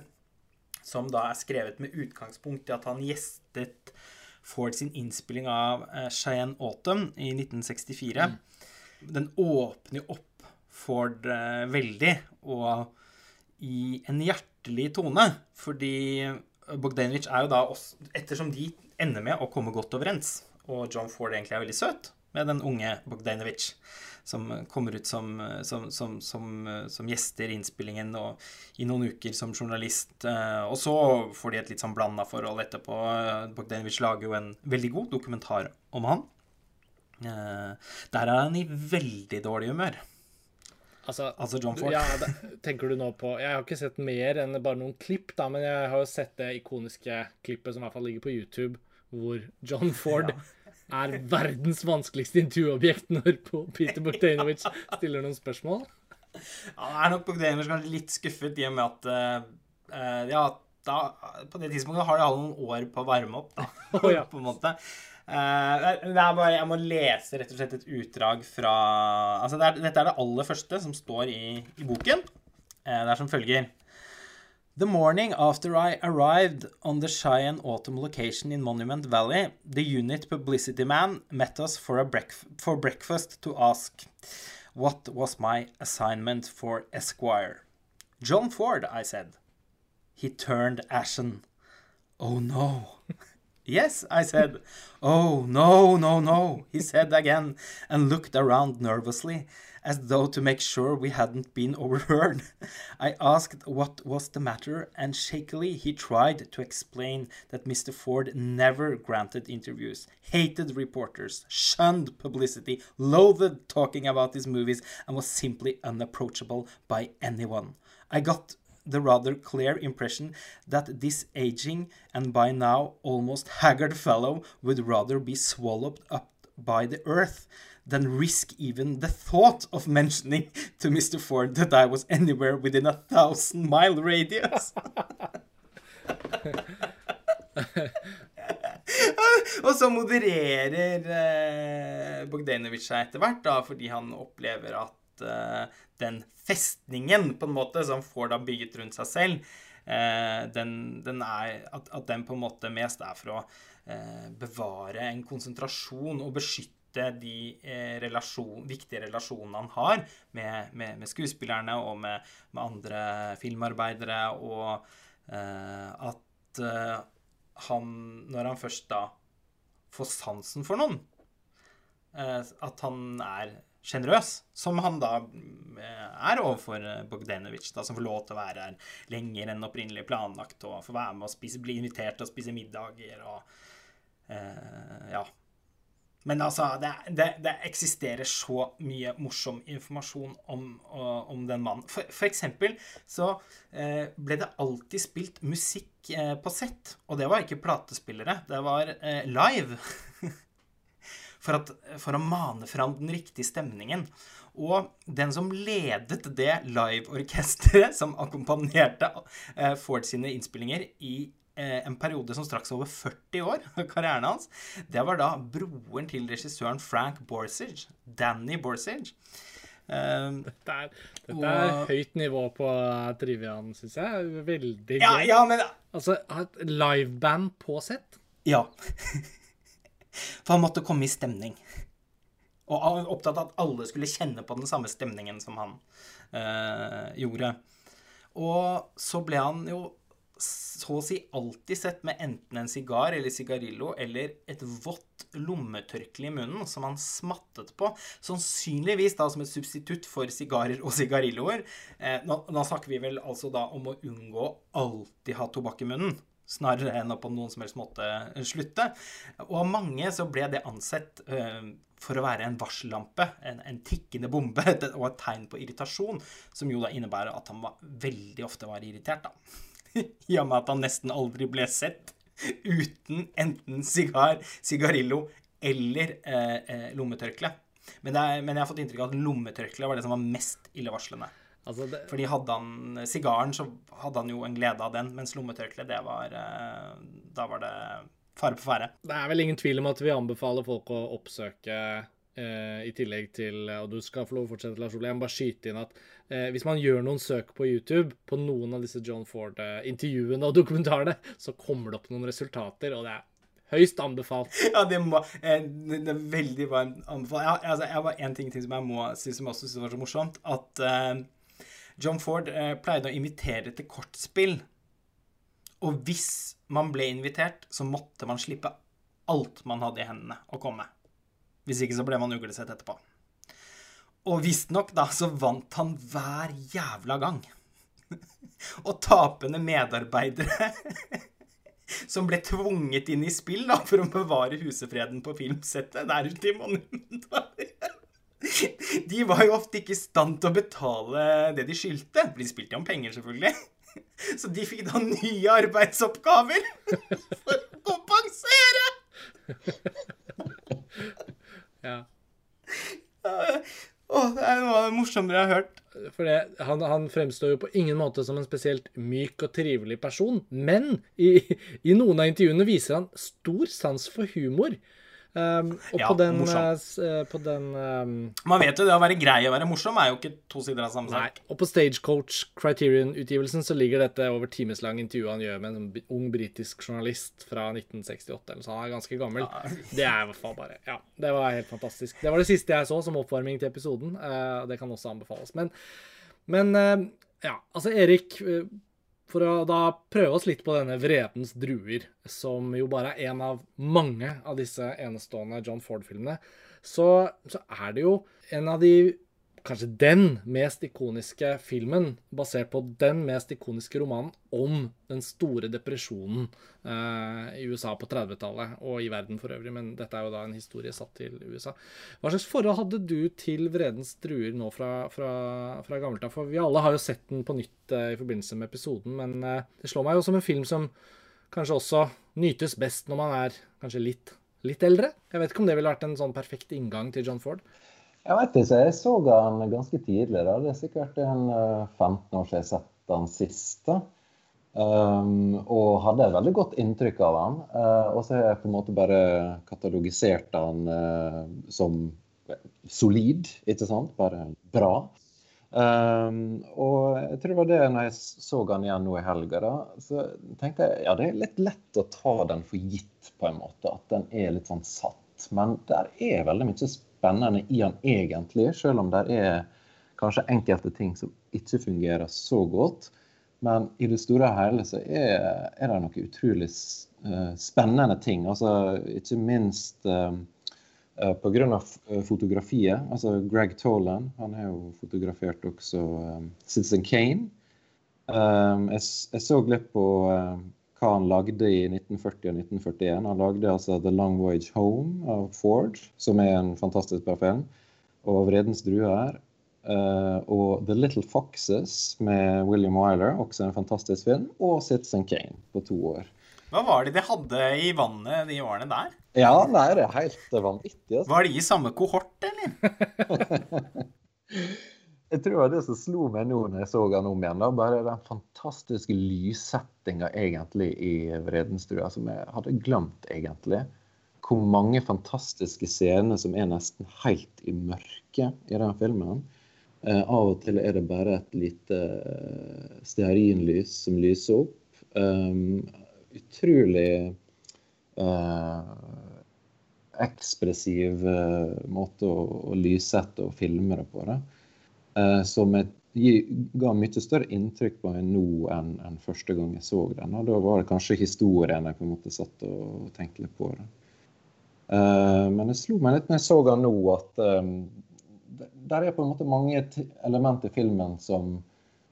som da er skrevet med utgangspunkt i at han gjestet Ford sin innspilling av Cheyenne Autumn i 1964. Mm. Den åpner opp Ford veldig, og i en hjertelig tone, fordi Bogdanovich er jo da også, Ettersom de ender med å komme godt overens, og John Ford egentlig er veldig søt med den unge Bogdanovich, som kommer ut som, som, som, som gjester i innspillingen og i noen uker som journalist. Eh, og så får de et litt sånn blanda forhold etterpå. Bogdanovich lager jo en veldig god dokumentar om han. Eh, der er han i veldig dårlig humør. Altså, altså, John Ford. Ja, da, tenker du nå på Jeg har ikke sett mer enn bare noen klipp, da, men jeg har jo sett det ikoniske klippet som i hvert fall ligger på YouTube, hvor John Ford ja. er verdens vanskeligste intervjuobjekt når Peter Bogdanovich stiller noen spørsmål. Ja, det er nok Bogdanovich kanskje litt skuffet i og med at uh, Ja, da, på det tidspunktet har de alle noen år på å varme opp, da, oh, ja. på en måte. Er bare, jeg må lese rett og slett et utdrag fra altså det er, Dette er det aller første som står i, i boken. Uh, det er som følger The morning after I arrived on the Cheyenne Autumn location in Monument Valley, the unit publicity man met us for, a breakf for breakfast to ask what was my assignment for Esquire. John Ford, I said. He turned ashen. Oh no. Yes, I said. Oh, no, no, no, he said again, and looked around nervously, as though to make sure we hadn't been overheard. I asked what was the matter, and shakily he tried to explain that Mr. Ford never granted interviews, hated reporters, shunned publicity, loathed talking about his movies, and was simply unapproachable by anyone. I got the rather clear impression that this aging and by now almost haggard fellow would rather be swallowed up by the earth than risk even the thought of mentioning to Mr. Ford that I was anywhere within a thousand mile radius. Og så modererer eh, Bogdanovic seg etter hvert, da, fordi han opplever at eh, den festningen på en måte som får da bygget rundt seg selv, eh, den, den er, at, at, den på en måte mest er for å eh, bevare en konsentrasjon og beskytte de relasjon, viktige relasjonene han har med, med, med skuespillerne og med, med, andre filmarbeidere, og eh, at eh, han, når han først da får sansen for noen, eh, at han er sjenerøs, som han da eh, er overfor eh, Bogdanovic, da, som får lov til å være her lenger enn opprinnelig planlagt, og får være med og spise, bli invitert til å spise middager og eh, Ja. Men altså, det, det, det, eksisterer så mye morsom informasjon om, om den mannen. For, for eksempel så eh, ble det alltid spilt musikk eh, på sett, og det var ikke platespillere, det var eh, live. for, at, for, å mane fram den riktige stemningen. Og den som ledet det liveorkesteret som akkompagnerte eh, Ford sine innspillinger i eh, en periode som straks over 40 år av karrieren hans, det var da broren til regissøren Frank Borsage, Danny Borsage. Um, dette er, dette er og, høyt nivå på triviaen, syns jeg. Veldig gøy. Ja, ja, men, altså, liveband på sett? Ja. For han måtte komme i stemning. Og han var opptatt av at alle skulle kjenne på den samme stemningen som han øh, gjorde. Og så ble han jo så å si alltid sett med enten en sigar eller sigarillo eller et vått lommetørkle i munnen som han smattet på. Sannsynligvis da som et substitutt for sigarer og sigarilloer. Eh, nå, nå, snakker vi vel altså da om å unngå alltid ha tobakk i munnen snarere enn å på noen som helst måte slutte. Og av mange så ble det ansett uh, for å være en varsellampe, en, en, tikkende bombe, og et tegn på irritasjon, som jo da innebærer at han var, veldig ofte var irritert, da. I og med at han nesten aldri ble sett uten enten sigar, sigarillo eller eh, eh, lommetørkle. Men, men, jeg har fått inntrykk av at lommetørkle var det som var mest illevarslende. Altså det... Fordi hadde han sigaren, så hadde han jo en glede av den, mens lommetørkleet, det var eh, Da var det fare på ferde. Det er vel ingen tvil om at vi anbefaler folk å oppsøke eh, i tillegg til Og du skal få lov å fortsette, Lars Ole. Jeg må bare skyte inn at eh, hvis man gjør noen søk på YouTube på noen av disse John Ford-intervjuene og dokumentarene, så kommer det opp noen resultater, og det er høyst anbefalt. Ja, det, må, eh, det er veldig varmt anbefalt. Ja, altså, jeg har bare én ting til som jeg må si som jeg også syns var så morsomt. At uh, John Ford eh, pleide å invitere til kortspill. Og hvis man ble invitert, så måtte man slippe alt man hadde i hendene, å komme. Hvis ikke så ble man uglesett etterpå. Og visstnok, da, så vant han hver jævla gang. og tapende medarbeidere som ble tvunget inn i spill da, for å bevare husefreden på filmsettet ute i Monumental. De var jo ofte ikke i stand til å betale det de skyldte. For De spilte jo om penger, selvfølgelig. Så de fikk da nye arbeidsoppgaver for å kompensere! Ja. Å, det er noe av det morsommere jeg har hørt. For det, han, han, fremstår jo på ingen måte som en spesielt myk og trivelig person, men i, i noen av intervjuene viser han stor sans for humor. Um, og ja, på den, uh, på den um, Man vet jo det å være grei og være morsom er jo ikke to sider av samme sak. Og på Stagecoach Criterion-utgivelsen så ligger dette over timeslang intervju han gjør med en ung britisk journalist fra 1968. Så han er ganske gammel. Ja. Det er i hvert fall bare Ja, det var helt fantastisk. Det var det siste jeg så som oppvarming til episoden. Uh, det kan også anbefales. Men, men uh, ja, altså Erik for å da prøve oss litt på denne Vredens druer, som jo bare er en av mange av disse enestående John Ford-filmene, så, så er det jo en av de kanskje den mest ikoniske filmen, basert på den mest ikoniske romanen om den store depresjonen eh, i USA på 30-tallet, og i verden for øvrig, men dette er jo da en historie satt til USA. Hva slags forhold hadde du til Vredens druer nå fra, fra, fra gammelt av? For vi alle har jo sett den på nytt eh, i forbindelse med episoden, men eh, det slår meg jo som en film som kanskje også nytes best når man er kanskje litt, litt eldre. Jeg vet ikke om det ville vært en sånn perfekt inngang til John Ford? Jeg vet ikke, jeg så han ganske tidlig. da. Det er sikkert en 15 eh, år siden jeg har sett han sist. Um, og hadde et veldig godt inntrykk av han. Uh, og så har jeg på en måte bare katalogisert han uh, som solid, ikke sant? Bare bra. Um, og jeg tror det var det når jeg så han igjen nå i helga, da, så tenkte jeg ja, det er litt lett å ta den for gitt, på en måte. At den er litt sånn satt. Men der er veldig mye spennende spennende i han egentlig, selv om det er kanskje enkelte ting som ikke fungerer så godt. Men i det store og hele så er, er det noe utrolig uh, spennende ting. Altså, ikke minst uh, uh, pga. fotografiet. Altså Greg Tolan han har jo fotografert også um, Citizen Kane. Um, jeg, jeg, så litt på hva han lagde i 1940 og 1941. Han lagde altså The Long Voyage Home av Ford, som er en fantastisk bra film, og Vredens Drue Uh, og The Little Foxes med William Wyler, også en fantastisk film, og Citizen Kane på to år. Hva var det de hadde i vannet de årene der? Ja, nei, det er helt vanvittig. Altså. Var de i samme kohort, eller? Jeg tror det som slo meg nå når jeg så han om igjen. Da. Bare den fantastiske lyssettinga egentlig i Vredenstua, som jeg hadde glemt egentlig. Hvor mange fantastiske scener som er nesten helt i mørket i den filmen. Eh, av og til er det bare et lite uh, stearinlys som lyser opp. Um, utrolig eh, ekspressiv uh, måte å, å lyssette og filme det på. det. Eh, som et, ga mye større inntrykk på meg nå enn, enn første gang jeg så den. Og da var det kanskje historien jeg på en måte satt og tenkte litt på. det. Uh, men det slo meg litt når jeg så den nå, at um, der er på en måte mange element i filmen som,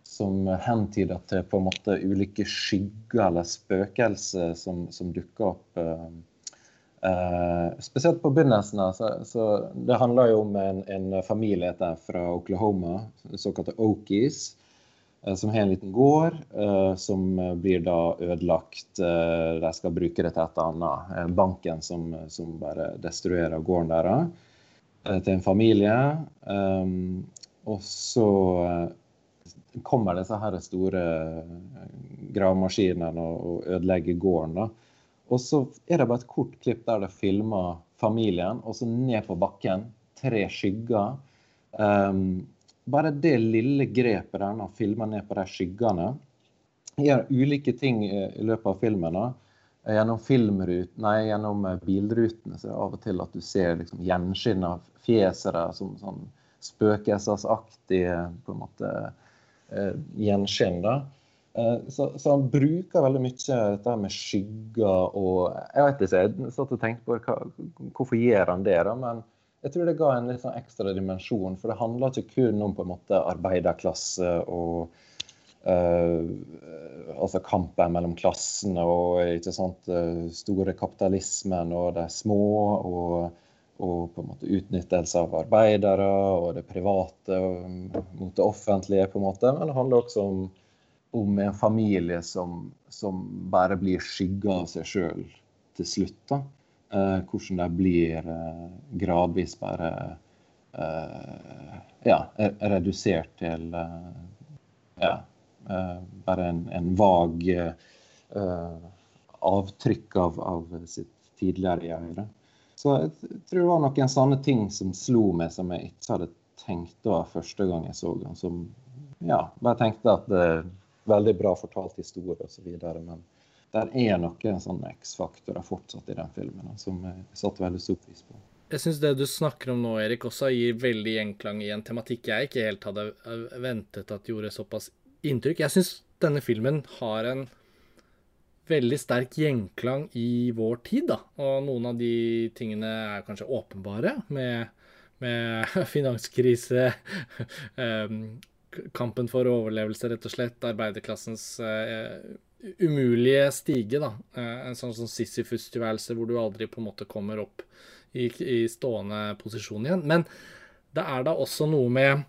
som hentyder til på en måte ulike skygger eller spøkelser som, som dukker opp. Uh, spesielt på begynnelsen. Så, så det handler jo om en, en familie der fra Oklahoma, såkalte Okies, uh, som har en liten gård uh, som blir da ødelagt. de skal bruke det til et annet. banken som, som, bare destruerer gården deres. til en familie. Um, og så kommer disse her store gravemaskinene og, og ødelegger gården. da. Og så er det bare et kort klipp der det filmer familien, og så ned på bakken. Tre skygger. Um, bare det lille grepet der, når filma ned på de skyggene, gjør ulike ting i løpet av filmen. Gjennom filmrut, nei, gjennom eh, bilrutene så er det av og til at du ser liksom, gjenskinn av fjeset der som sånn spøkelsesaktig eh, gjenskinn. da. Eh, så, så, han bruker veldig mye dette med skygger og Jeg vet ikke, jeg satt og tenkte på hva, hvorfor gjør han det, da, men jeg tror det ga en litt sånn ekstra dimensjon. For det handler ikke kun om på en måte arbeiderklasse og uh, altså kampen mellom klassene og ikke sant, eh, store kapitalismen og de små. og og på en måte utnyttelse av arbeidere og det private mot det offentlige. på en måte, Men det handler også om om en familie som, som bare blir skygga av seg sjøl til slutt. da. Eh, hvordan de blir eh, gradvis bare eh, ja, redusert til eh, ja, eh, bare en, en vag eh, avtrykk av, av, sitt tidligere jeg. Så jeg tror det var noen sånne ting som slo meg, som jeg ikke hadde tenkt da første gang jeg så den. Som ja, bare tenkte at veldig bra fortalt historie osv. Men det er noen sånne X-faktorer fortsatt i den filmen som jeg satte veldig stor pris på. Jeg syns det du snakker om nå, Erik, også gir veldig gjenklang i en tematikk jeg ikke helt hadde ventet at gjorde såpass inntrykk. Jeg syns denne filmen har en veldig sterk gjenklang i vår tid, da. Og noen av de tingene er kanskje åpenbare, med, med finanskrise, um, kampen for overlevelse, rett og slett, arbeiderklassens uh, umulige stige, da. Uh, en sånn, sånn Sisyfus-tilværelse hvor du aldri på en måte kommer opp i, i stående posisjon igjen. Men det er da også noe med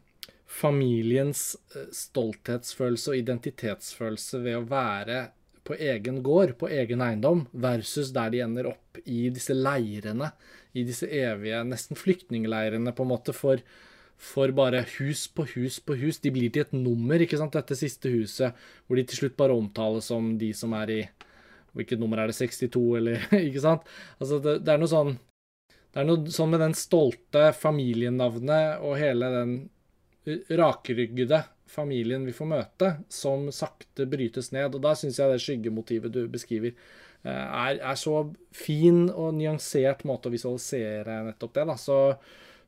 familiens stolthetsfølelse og identitetsfølelse ved å være på egen gård, på egen eiendom, versus der de ender opp i disse leirene, i disse evige, nesten flyktningleirene, på en måte, for, for bare hus på hus på hus. De blir til et nummer, ikke sant, dette siste huset, hvor de til slutt bare omtales som de som er i Hvilket nummer er det? 62, eller Ikke sant? Altså, det, det er noe sånn Det er noe sånn med den stolte familienavnet og hele den rakryggede familien vi får møte, som sakte brytes ned. Og da syns jeg det skyggemotivet du beskriver, eh, er, er, så fin og nyansert måte å visualisere nettopp det. Da. Så,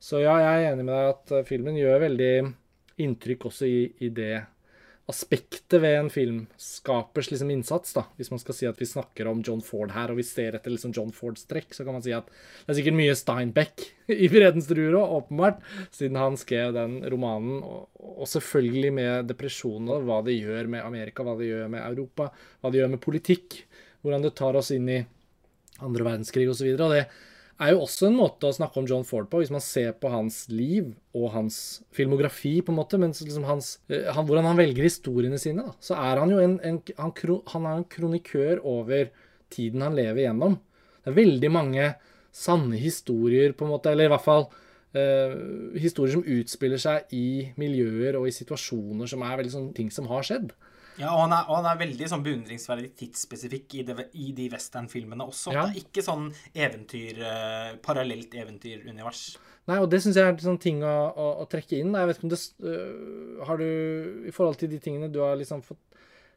så ja, jeg er enig med deg at eh, filmen gjør veldig inntrykk også i, i det aspektet ved en filmskapers liksom, innsats. da. Hvis man skal si at vi snakker om John Ford her, og vi ser etter liksom, John Fords trekk, så kan man si at det er sikkert mye Steinbeck i 'Fredens druer' òg, åpenbart, siden han skrev den romanen. Og, og selvfølgelig med depresjonen og hva det gjør med Amerika, hva det gjør med Europa, hva det gjør med politikk. Hvordan det tar oss inn i andre verdenskrig osv. Og, så videre, og det er jo også en måte å snakke om John Ford på, hvis man ser på hans liv og hans filmografi, på en måte, men liksom hans, eh, han, hvordan han velger historiene sine, da, så er han jo en, en han, han, er en kronikør over tiden han lever gjennom. Det er veldig mange sanne historier, på en måte, eller i hvert fall eh, historier som utspiller seg i miljøer og i situasjoner som er veldig sånne ting som har skjedd. Ja, og han er, og han er veldig sånn beundringsverdig tidsspesifikk i, det, i de westernfilmene også. Ja. Det er ikke sånn eventyr, eh, parallelt eventyrunivers. Nei, og det syns jeg er en sånn ting å, å, å, trekke inn. Jeg vet ikke om det øh, Har du, i forhold til de tingene du har liksom fått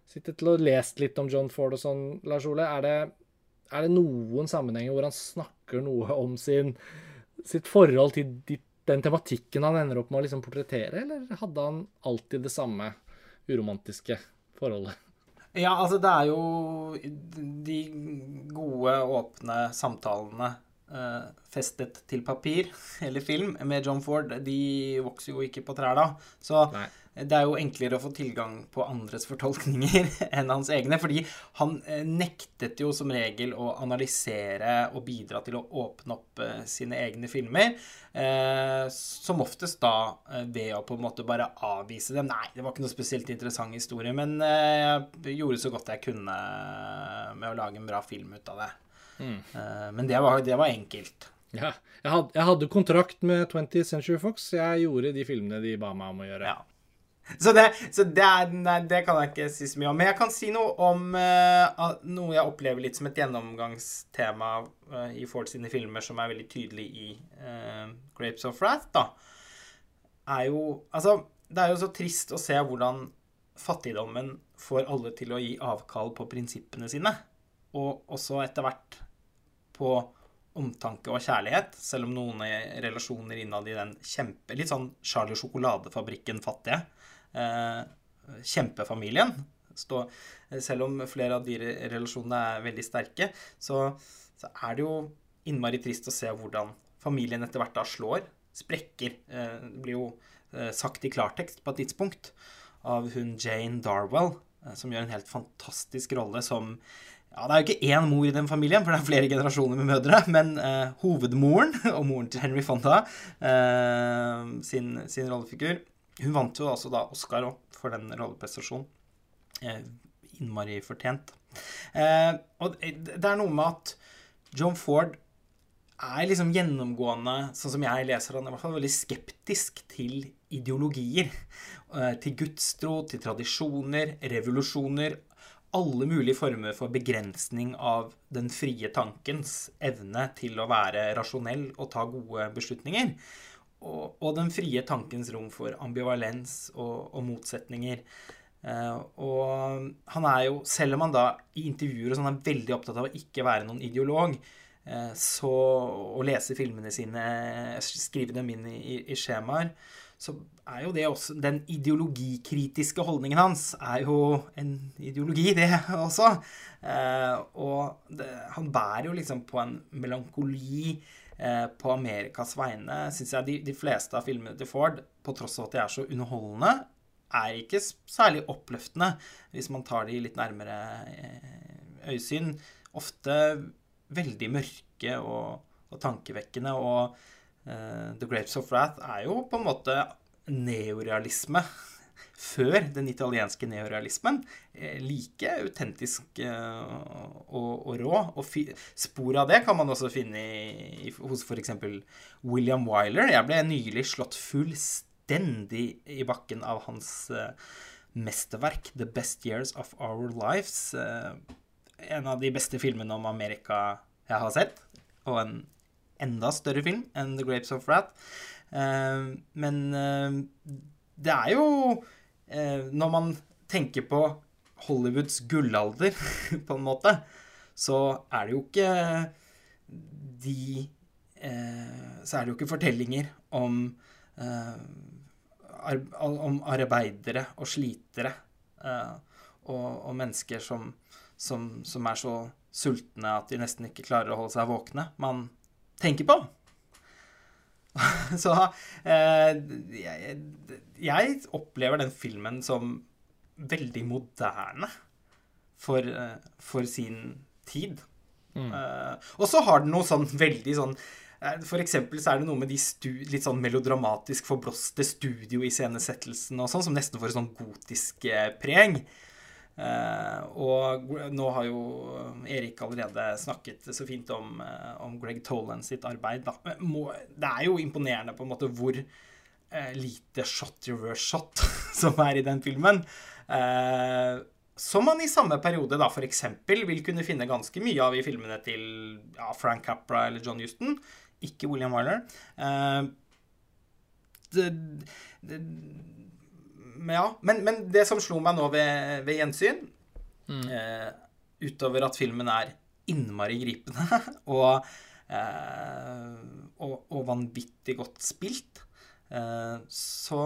sittet og lest litt om John Ford og sånn, Lars Ole, er det, er det noen sammenhenger hvor han snakker noe om sin, sitt forhold til de, den tematikken han ender opp med å liksom portrettere, eller hadde han alltid det samme uromantiske forholdet? Ja, altså det er jo de gode, åpne samtalene eh, festet til papir eller film med John Ford, de vokser jo ikke på trær da. Så Nei det er jo enklere å få tilgang på andres fortolkninger enn hans egne. Fordi han eh, nektet jo som regel å analysere og bidra til å åpne opp uh, sine egne filmer. Uh, som oftest da ved å på en måte bare avvise dem. Nei, det var ikke noe spesielt interessant historie, men jeg gjorde så godt jeg kunne med å lage en bra film ut av det. Mm. Men det var, det var enkelt. Ja, jeg hadde, jeg hadde, kontrakt med 20th Century Fox. Jeg gjorde de filmene de ba meg om å gjøre. Ja. Så, det, så det, er, nei, det, kan jeg ikke si så mye om. Men jeg kan si noe om uh, noe jeg opplever litt som et gjennomgangstema uh, i Ford sine filmer, som er veldig tydelig i uh, 'Grapes of Wrath'. da, er jo Altså, det er jo så trist å se hvordan fattigdommen får alle til å gi avkall på prinsippene sine. Og også etter hvert på omtanke og kjærlighet, selv om noen relasjoner innad i den kjempe Litt sånn Charlie Sjokoladefabrikken-fattige Eh, kjempefamilien. Stå, selv om flere av de relasjonene er veldig sterke, så, så, er det jo innmari trist å se hvordan familien etter hvert da slår, sprekker. Eh, det blir jo eh, sagt i klartekst på et tidspunkt av hun Jane Darwell, som gjør en helt fantastisk rolle som ja, Det er jo ikke én mor i den familien, for det er flere generasjoner med mødre. Men eh, hovedmoren, og moren til Henry Fonda, eh, sin, sin rollefigur, hun vant jo altså da Oscar for den rolleprestasjonen. Eh, innmari fortjent. Eh, og det er noe med at John Ford er liksom gjennomgående, sånn som jeg leser han, i hvert fall veldig skeptisk til ideologier. Eh, til gudstro, til tradisjoner, revolusjoner. Alle mulige former for begrensning av den frie tankens evne til å være rasjonell og ta gode beslutninger og, og, den frie tankens rom for ambivalens og, og motsetninger. Uh, og han er jo, selv om han da i intervjuer og sånn er veldig opptatt av å ikke være noen ideolog, uh, så Å lese filmene sine, skrive dem inn i, i skjemaer, så er jo det også Den ideologikritiske holdningen hans er jo en ideologi, det også. Eh, og det, han bærer jo liksom på en melankoli eh, på Amerikas vegne, syns jeg. De, de, fleste av filmene til Ford, på tross av at de er så underholdende, er ikke særlig oppløftende hvis man tar de litt nærmere eh, øyesyn. Ofte veldig mørke og, og tankevekkende. Og The Grapes of Wrath er jo på en måte neorealisme før den italienske neorealismen. Eh, like autentisk eh, og, og rå. Og spor av det kan man også finne i, hos f.eks. William Wyler. Jeg ble nylig slått fullstendig i bakken av hans uh, mesterverk, 'The Best Years of Our Lives'. Uh, en av de beste filmene om Amerika jeg har sett. Og en enda større film enn 'The Grapes of Rat. Uh, men det er jo eh, Når man tenker på Hollywoods gullalder, på en måte, så er det jo ikke de eh, Så er det jo ikke fortellinger om eh, om arbeidere og slitere eh, og, og, mennesker som, som, som, er så sultne at de nesten ikke klarer å holde seg våkne, man tenker på. så eh, jeg, jeg, opplever den filmen som veldig moderne for, eh, for sin tid. Mm. Eh, og så har den noe sånn veldig sånn for eksempel så er det noe med de litt sånn melodramatisk forblåste studioiscenesettelsene og sånn, som nesten får et sånn gotisk preg. Uh, og nå har jo Erik allerede snakket så fint om, uh, om Greg Tolan sitt arbeid. Må, det er jo imponerende på en måte hvor lite shot reverse shot som er i den filmen. som man i samme periode da f.eks. vil kunne finne ganske mye av i filmene til ja, Frank Capra eller John Houston. Ikke William Wyler. det, det ja. Men, men, det som slo meg nå ved, ved gjensyn, mm. uh, utover at filmen er innmari gripende og, uh, og, og, vanvittig godt spilt, uh, så,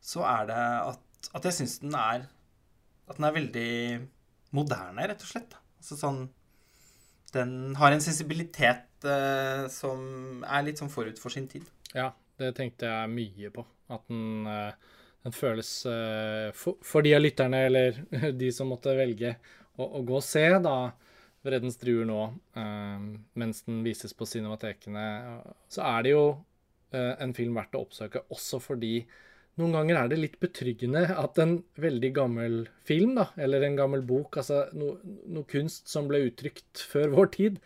så, er det at, at jeg syns den er At den er veldig moderne, rett og slett. Altså sånn Den har en sensibilitet som er litt sånn forut for sin tid. Ja, det tenkte jeg mye på. At den eh, den føles uh, for, for, de av lytterne, eller de som måtte velge å, å gå og se da. Vreddens druer nå, uh, mens den vises på cinematekene, så er det jo uh, en film verdt å oppsøke, også fordi noen ganger er det litt betryggende at en veldig gammel film, da, eller en gammel bok, altså no, noe kunst som ble uttrykt før vår tid,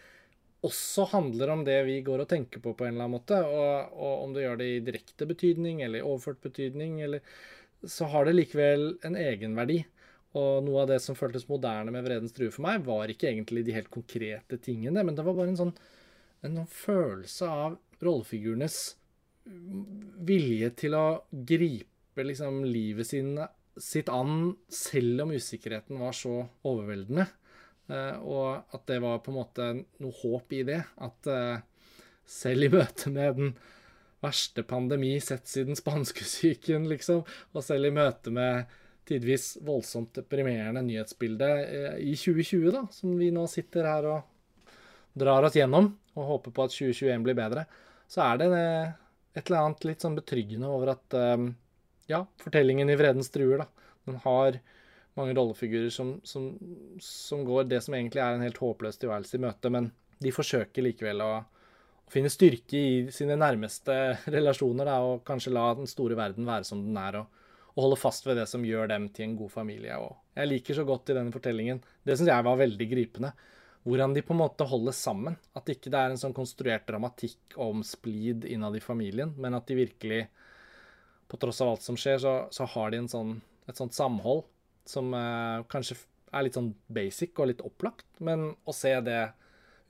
også handler om det vi går og tenker på på en eller annen måte. Og, og om du gjør det i direkte betydning eller i overført betydning, eller, så har det likevel en egenverdi. Og noe av det som føltes moderne med Vredens drue for meg, var ikke egentlig de helt konkrete tingene, men det var bare en sånn, en sånn følelse av rollefigurenes vilje til å gripe liksom livet sin, sitt an, selv om usikkerheten var så overveldende. Eh, og at det var på en måte noe håp i det. At eh, selv i møte med den verste pandemi sett siden spanskesyken, liksom, og selv i møte med tidvis voldsomt deprimerende nyhetsbilde eh, i 2020, da, som vi nå sitter her og drar oss gjennom, og håper på at 2021 blir bedre, så er det et eller annet litt sånn betryggende over at ja, fortellingen i Vredens druer, da, den har mange rollefigurer som, som, som, går det som egentlig er en helt håpløs tilværelse i møte, men de forsøker likevel å, å finne styrke i sine nærmeste relasjoner da, og kanskje la den store verden være som den er, og, og holde fast ved det som gjør dem til en god familie. Og jeg liker så godt i denne fortellingen Det syns jeg var veldig gripende. Hvordan de på en måte holder sammen. At ikke det er en sånn konstruert dramatikk om splid innad i familien, men at de virkelig, på tross av alt som skjer, så, så har de sånn, et sånt samhold som eh, kanskje er litt sånn basic og litt opplagt. Men å se det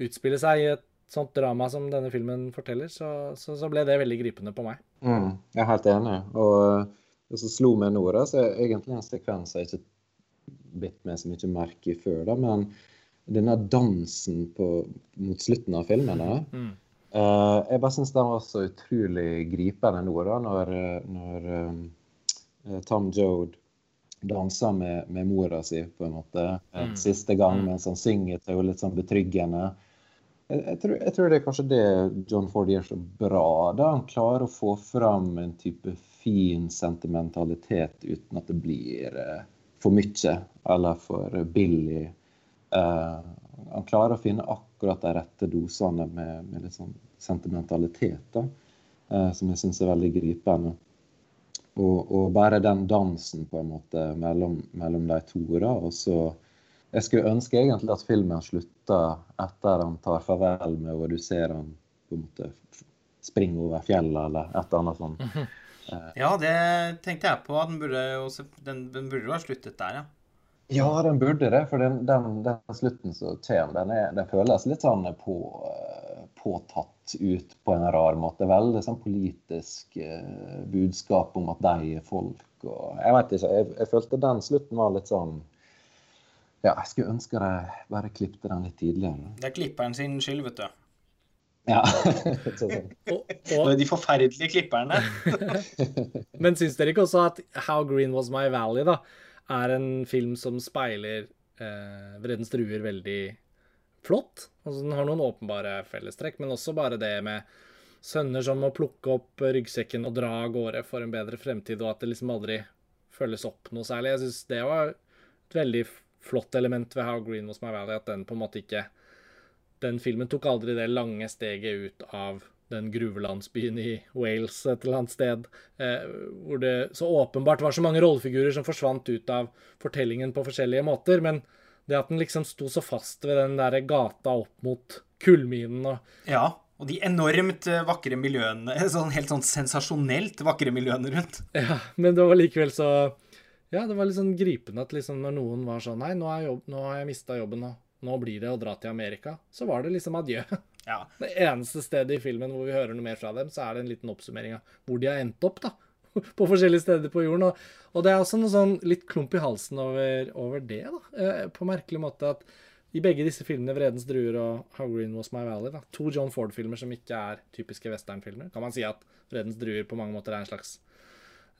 utspille seg i et sånt drama som denne filmen forteller, så, så, så ble det veldig gripende på meg. Mm, jeg er helt enig. Og og så slo meg nå, da, så er egentlig en sekvens jeg ikke bitt meg så mye merke i før, da, men denne dansen på, mot slutten av filmene mm. uh, Jeg bare syns den var så utrolig gripende nå, da, når, når um, Tom Jode danser med, med, mora si på en måte mm. siste gang mm. mens han synger til henne litt sånn betryggende. Jeg, jeg, tror, jeg, tror, det er kanskje det John Ford gjør så bra. da Han klarer å få fram en type fin sentimentalitet uten at det blir uh, for mye eller for billig. Uh, han klarer å finne akkurat de rette dosene med, med litt sånn sentimentalitet, da, uh, som jeg syns er veldig gripende. Og, og, bare den dansen på en måte mellom, mellom de to. da, og så Jeg skulle ønske egentlig at filmen slutta etter han tar farvel med henne, og du ser han på en måte springe over fjellet eller et eller annet sånt. Mhm. Ja, det tenkte jeg på. Den burde jo den, den burde ha sluttet der, ja. Ja, den burde det. For den, den, den slutten som kommer, den, den føles litt sånn på, påtatt ut på en rar måte. Veldig sånn politisk eh, budskap om at de er folk og Jeg vet ikke. Jeg, jeg, følte den slutten var litt sånn Ja, jeg skulle ønske de bare klippet den litt tidligere. Det er klipperen sin skyld, vet du. Ja. og, og, de forferdelige klipperne. Men syns dere ikke også at How Green Was My Valley da, er en film som speiler eh, Vredens druer veldig flott? Altså, den har noen åpenbare fellestrekk, men også bare det med sønner som må plukke opp ryggsekken og dra av gårde for en bedre fremtid, og at det liksom aldri følges opp noe særlig. Jeg syns det var et veldig flott element ved How Green Was My Valley, at den på en måte ikke den filmen tok aldri det lange steget ut av den gruvelandsbyen i Wales et eller annet sted, eh, hvor det så åpenbart var så mange rollefigurer som forsvant ut av fortellingen på forskjellige måter. Men det at den liksom sto så fast ved den der gata opp mot kullminen og Ja, og de enormt eh, vakre miljøene, sånn helt sånn sensasjonelt vakre miljøene rundt. Ja, men det var likevel så Ja, det var litt sånn gripende at liksom når noen var sånn Nei, nå, jobb, nå har jeg mista jobben, og nå blir det å dra til Amerika. Så var det liksom adjø. Ja. Det eneste stedet i filmen hvor vi hører noe mer fra dem, så er det en liten oppsummering av hvor de har endt opp, da. På forskjellige steder på jorden. Og, og det er også noe sånn litt klump i halsen over, over det, da. Eh, på merkelig måte at i begge disse filmene, 'Vredens druer' og 'How Green Was My Valley', da, to John Ford-filmer som ikke er typiske westernfilmer, kan man si at 'Vredens druer' på mange måter er en slags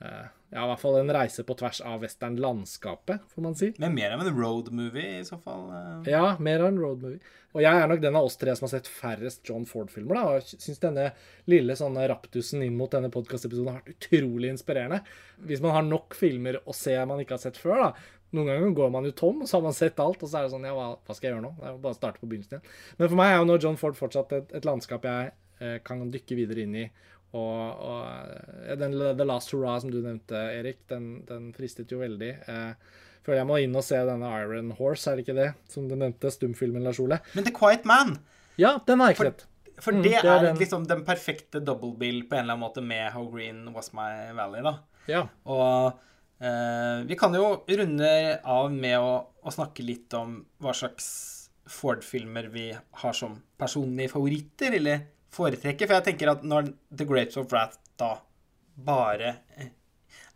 ja, i hvert fall en reise på tvers av westernlandskapet, får man si. Men mer av en road movie, i så fall? Eh. Ja, mer av en road movie. Og jeg er nok den av oss tre som har sett færrest John Ford-filmer, da, og syns denne lille sånne raptusen inn mot denne podkastepisoden har vært utrolig inspirerende. Hvis man har nok filmer å se man ikke har sett før, da. Noen ganger går man jo tom, og så har man sett alt, og så er det sånn Ja, hva, skal jeg gjøre nå? Det er bare å starte på begynnelsen igjen. Men for meg er jo nå John Ford fortsatt et, et landskap jeg eh, kan dykke videre inn i og, og den The Last Hurrah som du nevnte, Erik, den, den fristet jo veldig. Eh, føler jeg må inn og se denne Iron Horse, er det ikke det? Som du nevnte, stumfilmen Lars Ole. Men The Quiet Man! Ja, den har jeg ikke sett. For mm, det, det, er, den. liksom den perfekte double bill på en eller annen måte med How Green Was My Valley, da. Ja. Og eh, vi kan jo runde av med å, å snakke litt om hva slags Ford-filmer vi har som personlige favoritter, eller foretrekker. For jeg tenker at når The Grapes of Wrath da bare eh,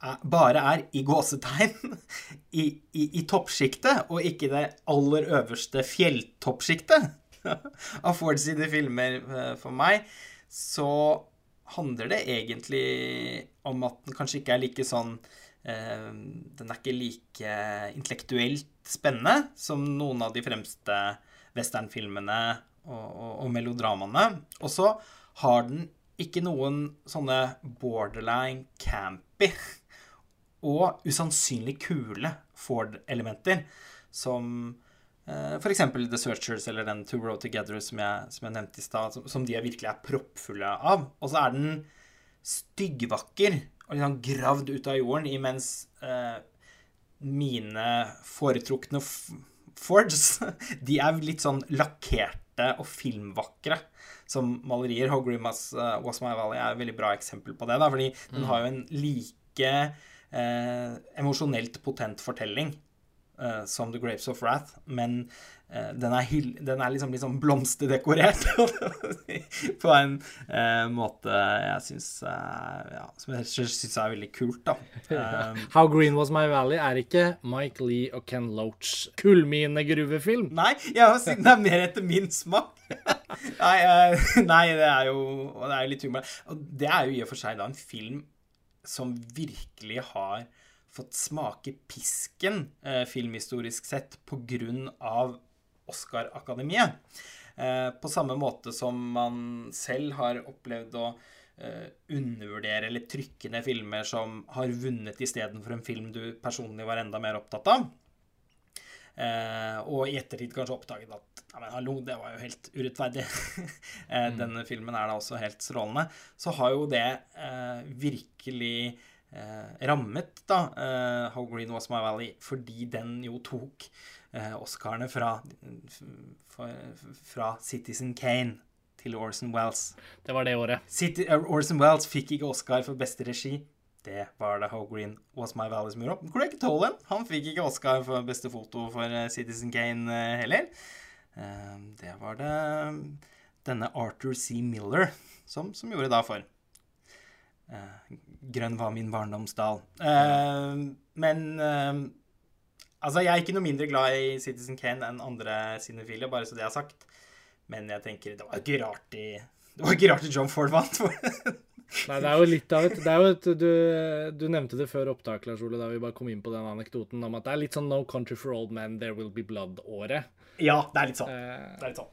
er, bare er i gåsetegn i, i, i toppsjiktet, og ikke det aller øverste fjelltoppsjiktet av Ford sine filmer eh, for meg, så handler det egentlig om at den kanskje ikke er like sånn eh, Den er ikke like intellektuelt spennende som noen av de fremste westernfilmene og, og, og melodramaene. Og så har den ikke noen sånne borderline campy og usannsynlig kule Ford-elementer som eh, f.eks. The Searchers eller den To Row Together som jeg, som jeg nevnte i stad, som, som, de virkelig er proppfulle av. Og så er den styggvakker og liksom gravd ut av jorden, imens eh, mine foretrukne Fords de er litt sånn lakkert svarte og filmvakre som malerier. How Grim Was, uh, Was My Valley er et veldig bra eksempel på det. Da, fordi den mm. har jo en like eh, emosjonelt potent fortelling uh, som The Grapes of Wrath, men den, er den, er liksom, liksom blomsterdekorert på en uh, måte jeg syns ja, Som jeg syns er veldig kult, da. Um, How Green Was My Valley er ikke Mike Lee og Ken Loach kullminegruvefilm. Nei, jeg har siden det er mer etter min smak. nei, nei, det er jo det er litt humor. Og det er jo i og for seg da en film som virkelig har fått smake pisken eh, filmhistorisk sett pga. Oscar-akademiet. Eh, på samme måte som man selv har opplevd å eh, undervurdere eller trykke ned filmer som har vunnet istedenfor en film du personlig var enda mer opptatt av. Eh, og i ettertid kanskje oppdaget at ja, men hallo, det var jo helt urettferdig. eh, mm. Denne filmen er da også helt strålende. Så har jo det eh, virkelig rammet da, eh, How Green Was My Valley, fordi den jo tok Oscarene fra, fra Citizen Kane til Orson Wells. Det var det året. City, uh, Orson Wells fikk ikke Oscar for beste regi. Det var det How Green Was My Valley's som Greg Tolan han fikk ikke Oscar for beste foto for uh, Citizen Kane heller. det var det denne Arthur C. Miller som, som gjorde da for. Grønn var min barndomsdal. Men Altså, jeg er ikke noe mindre glad i Citizen Kane enn andre sinefile, bare så det er sagt. Men jeg tenker det var ikke rart i Det var ikke rart John Ford vant. Nei, det er jo litt av et, det er jo et du, du, nevnte det før opptak, Lars Ole, da vi bare kom inn på den anekdoten om at det er litt sånn No Country for Old Men, There Will Be Blood-året. Ja, det er litt sånn. Det er litt sånn.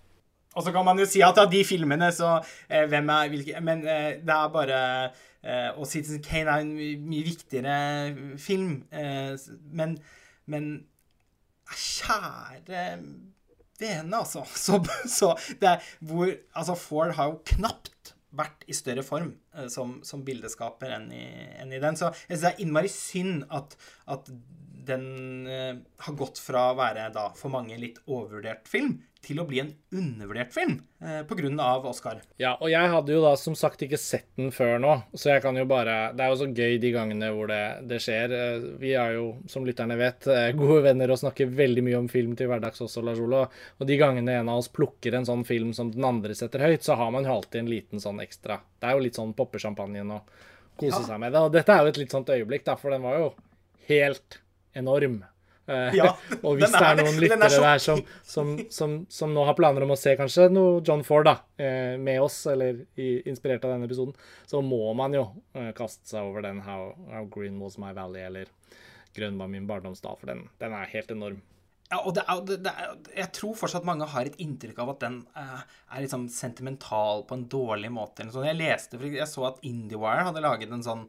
Og så kan man jo si at av de filmene, så eh, Hvem er hvilke Men eh, det er bare eh, Og Citizen Kane er en mye viktigere film. Eh, men, men Kjære vene, altså. Så, så det er hvor Altså, Ford har jo knapt vært i større form eh, som, som bildeskaper enn i, enn i, den. Så jeg synes det er innmari synd at, at den eh, har gått fra å være da for mange litt overvurdert film til å bli en undervurdert film eh, pga. Oscar. Ja, og jeg hadde jo da som sagt ikke sett den før nå, så jeg kan jo bare Det er jo så gøy de gangene hvor det, det skjer. Eh, vi er jo, som lytterne vet, eh, gode venner og snakker veldig mye om film til hverdags også, Lars Olo. Og de gangene en av oss plukker en sånn film som den andre setter høyt, så har man jo alltid en liten sånn ekstra. Det er jo litt sånn poppe champagnen og kose ja. seg med det. Og dette er jo et litt sånt øyeblikk, da, for den var jo helt enorm. Eh, ja, og hvis det er noen lyttere der som, som, som, som, nå har planer om å se kanskje noe John Ford da, eh, med oss, eller inspirert av denne episoden, så må man jo eh, kaste seg over den How, How Green Was My Valley, eller Grønn var min barndomsdal, for den, den, er helt enorm. Ja, og det er, det er, jeg tror fortsatt mange har et inntrykk av at den er liksom sentimental på en dårlig måte. Jeg leste, jeg så at IndieWire hadde laget en sånn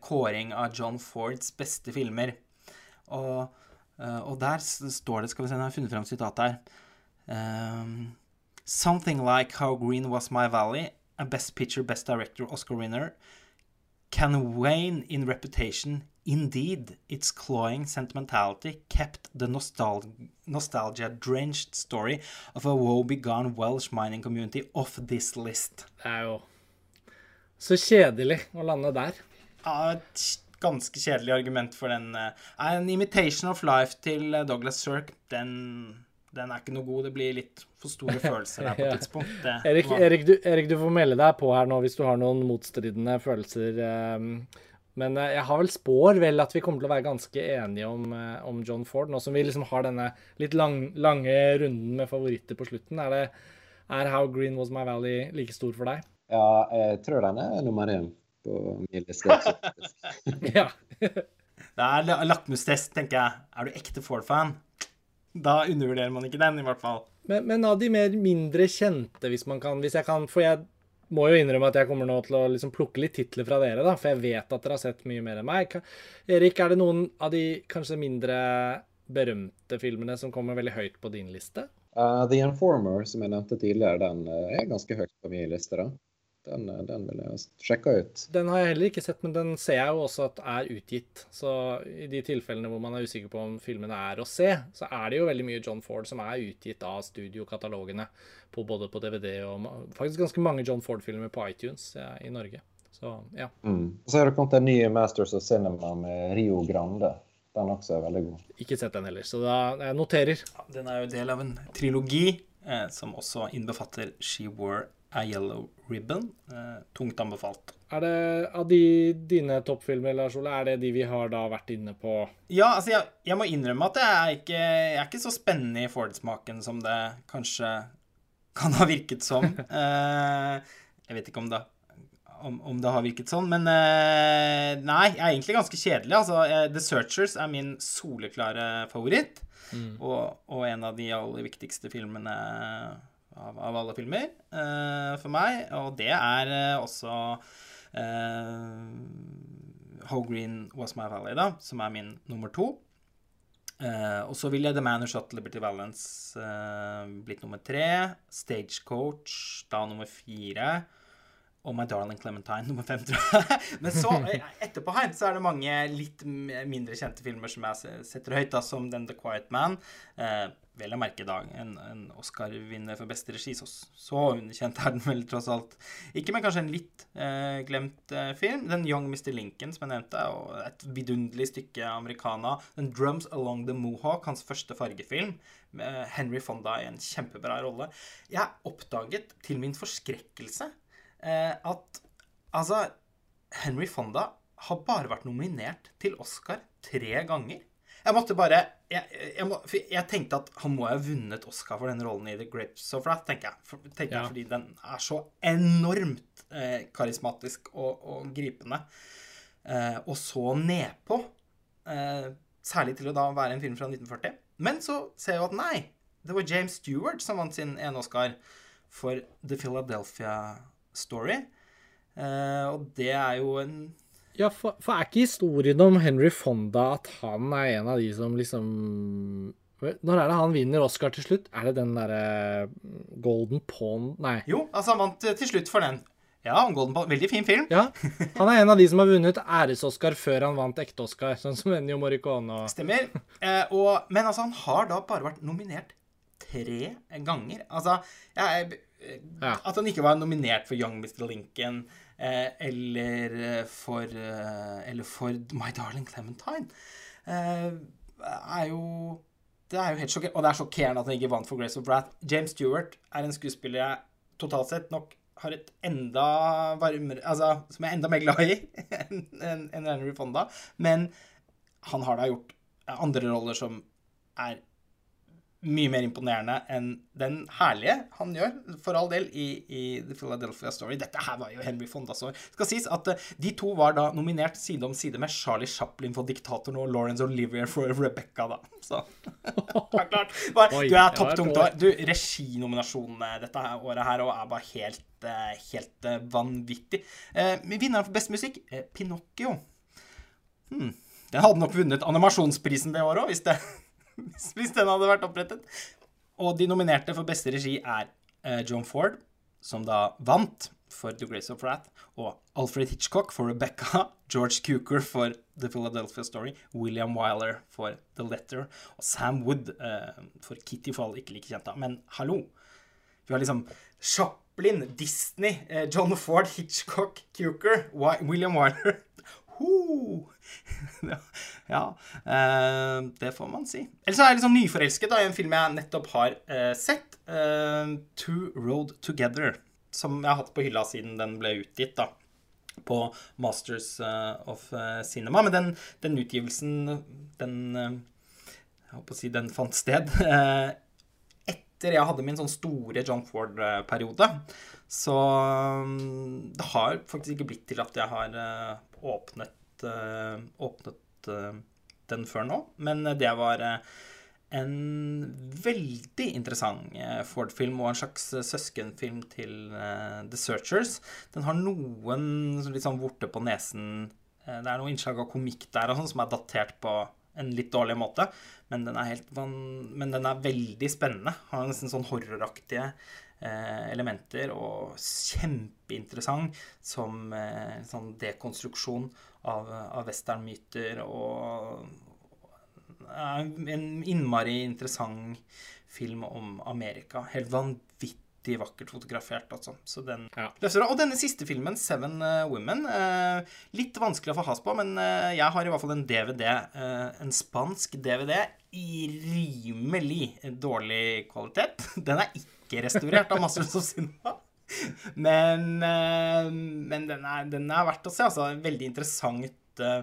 kåring av John Fords beste filmer. Og, uh, og der står det Skal vi se, jeg har funnet fram sitatet her. Um, Something like How Green Was My Valley, a Best Picture, Best Director Oscar winner, can wane in reputation. Indeed, its cloying sentimentality kept the nostal nostalgia-drenched story of a woe-begone Welsh mining community off this list. Det er jo så kjedelig å lande der. Ja, ganske kjedelig argument for den. Uh, en imitation of life til eh, Douglas Sirk, den, den, er ikke noe god. Det blir litt for store følelser der på et tidspunkt. Det, Erik, Erik, du, Erik, du, får melde deg på her nå hvis du har noen motstridende følelser. Um, men uh, jeg har vel spår vel at vi kommer til å være ganske enige om, uh, om John Ford, nå som vi liksom har denne litt lang, lange runden med favoritter på slutten. Er, det, er How Green Was My Valley like stor for deg? Ja, jeg tror den er nummer én på min liste. ja. det er lakmustest, tenker jeg. Er du ekte Ford-fan, da undervurderer man ikke den, i hvert fall. Men, men, av de mer mindre kjente, hvis man kan Hvis jeg kan For jeg må jo innrømme at jeg kommer nå til å liksom plukke litt titler fra dere, da, for jeg vet at dere har sett mye mer enn meg. Erik, er det noen av de kanskje mindre berømte filmene som kommer veldig høyt på din liste? Uh, The Informer, som jeg nevnte tidligere, den uh, er ganske høyt på min liste. da. Den, eh, den, vil jeg sjekke ut. Den har jeg heller ikke sett, men den ser jeg jo også at er utgitt. Så i de tilfellene hvor man er usikker på om filmene er å se, så er det jo veldig mye John Ford som er utgitt av studiokatalogene på både på DVD og faktisk ganske mange John Ford-filmer på iTunes ja, i Norge. Så ja. Mm. Så har det kommet en ny Masters of Cinema med Rio Grande. Den også er veldig god. Ikke sett den heller, så da jeg noterer. Ja, den er jo del av en trilogi eh, som også innbefatter She Wore a Yellow Ribbon. Eh, tungt anbefalt. Er det av de dine toppfilmer, Lars Ole, er det de vi har da vært inne på? Ja, altså, jeg, jeg må innrømme at jeg er ikke, jeg er ikke så spennende i Ford-smaken som det kanskje kan ha virket som. Eh, jeg vet ikke om det, om, om det har virket sånn, men eh, Nei, jeg er egentlig ganske kjedelig. Altså, The Searchers er min soleklare favoritt. Og, og en av de aller viktigste filmene av, av alle filmer uh, for meg. Og det er uh, også uh, How Green Was My Valley, da, som er min nummer to. Og så ville The Man Who Shot Liberty Valance eh, blitt nummer tre. Stagecoach da nummer fire. Og My Darling Clementine nummer fem, tror jeg. Men så, etterpå her, så er det mange litt mindre kjente filmer som jeg setter høyt, da, som Den The Quiet Man. Eh, vel å merke da en, en Oscar-vinner for beste regi, så, så underkjent er den vel tross alt. Ikke, men kanskje en litt eh, glemt eh, film. Den Young Mr. Lincoln, som jeg nevnte, og et vidunderlig stykke americana. Den Drums Along the Mohawk, hans første fargefilm, med Henry Fonda i en kjempebra rolle. Jeg oppdaget til min forskrekkelse eh, at altså Henry Fonda har bare vært nominert til Oscar tre ganger. Jeg måtte bare Jeg, jeg, må, jeg tenkte at han må ha vunnet Oscar for den rollen i The Grips of Flat, tenker jeg. For, tenker Ja. jeg fordi den er så enormt eh, karismatisk og, og gripende. Eh, og så nedpå. Eh, særlig til å da være en film fra 1940. Men så ser jeg jo at nei, det var James Stewart som vant sin ene Oscar for The Philadelphia Story. Eh, og det er jo en Ja, for, for er ikke historien om Henry Fonda at han er en av de som liksom Når er det han vinner Oscar til slutt? Er det den derre Golden Pond Nei. Jo, altså han vant eh, til slutt for den. Ja, Golden Pawn, Veldig fin film. Ja, han er en av de som har vunnet æres-Oscar før han vant ekte-Oscar, sånn som Ennio Morricone og Stemmer. Eh, og, men altså, han har da bare vært nominert tre ganger. Altså, jeg, eh. At han ikke var nominert for Young Mr. Lincoln eh, eller eh, for eh, Eller for My Darling Clementine, eh, er jo det er jo helt sjokkerende. Og det er sjokkerende at han ikke vant for Grace of Brath. James Stewart er en skuespiller jeg totalt sett nok har et enda varmere Altså, som jeg er enda mer glad i enn en, en Henry Fonda. Men han har da gjort andre roller som er mye mer imponerende enn den herlige han gjør, for all del, i, i The Philadelphia Story. Dette her var jo Henry Fondas år. Det skal sies at eh, de to var da nominert side om side med Charlie Chaplin for Diktatoren og Lawrence Olivier for Rebecca, da. Så det er klart. Bare, Oi, du er topptungt år. Du, reginominasjonene dette året her og er bare helt, eh, helt eh, vanvittig. Eh, Vinneren for best musikk, Pinocchio. Hmm. Den hadde nok vunnet animasjonsprisen det året òg, hvis, det- hvis, den hadde vært opprettet. Og de nominerte for beste regi er eh, John Ford, som da vant for The Grace of Wrath, og Alfred Hitchcock for Rebecca, George Cukor for The Philadelphia Story, William Wyler for The Letter, og Sam Wood uh, for Kitty Fall, ikke like kjent da. Men hallo! Vi har liksom Chaplin, Disney, uh, John Ford, Hitchcock, Cukor, William Wyler. Ho! ja, eh, det får man si. Ellers er jeg sånn nyforelsket da, i en film jeg nettopp har eh, sett. eh, Two Road Together. Som jeg har hatt på hylla siden den ble utgitt, da. På Masters of Cinema. Men den, den utgivelsen, den Jeg holdt på å si den fant sted. etter jeg hadde min sånn store John Ford-periode. Så det har faktisk ikke blitt til at jeg har uh, åpnet, uh, åpnet uh, den før nå. Men uh, det var en veldig interessant Ford-film og en slags søskenfilm til The Searchers. Den har noen litt sånn vorte på nesen Det er noe innslag av komikk der og sånn som er datert på en litt dårlig måte, men den er, van men den er veldig spennende. Har nesten sånn horroraktige eh, elementer, og kjempeinteressant som eh, sånn dekonstruksjon av, av westernmyter og en innmari interessant film om Amerika. Helt vanvittig vakkert fotografert, altså. Så den Ja. det. Og denne siste filmen, 'Seven eh, Women', eh, litt vanskelig å få has på, men eh, jeg har i hvert fall en DVD, en spansk DVD, i rimelig dårlig kvalitet. Den er ikke restaurert av Masters of Cinema. Men, eh, men den, er, den er verdt å se. altså. Veldig interessant eh,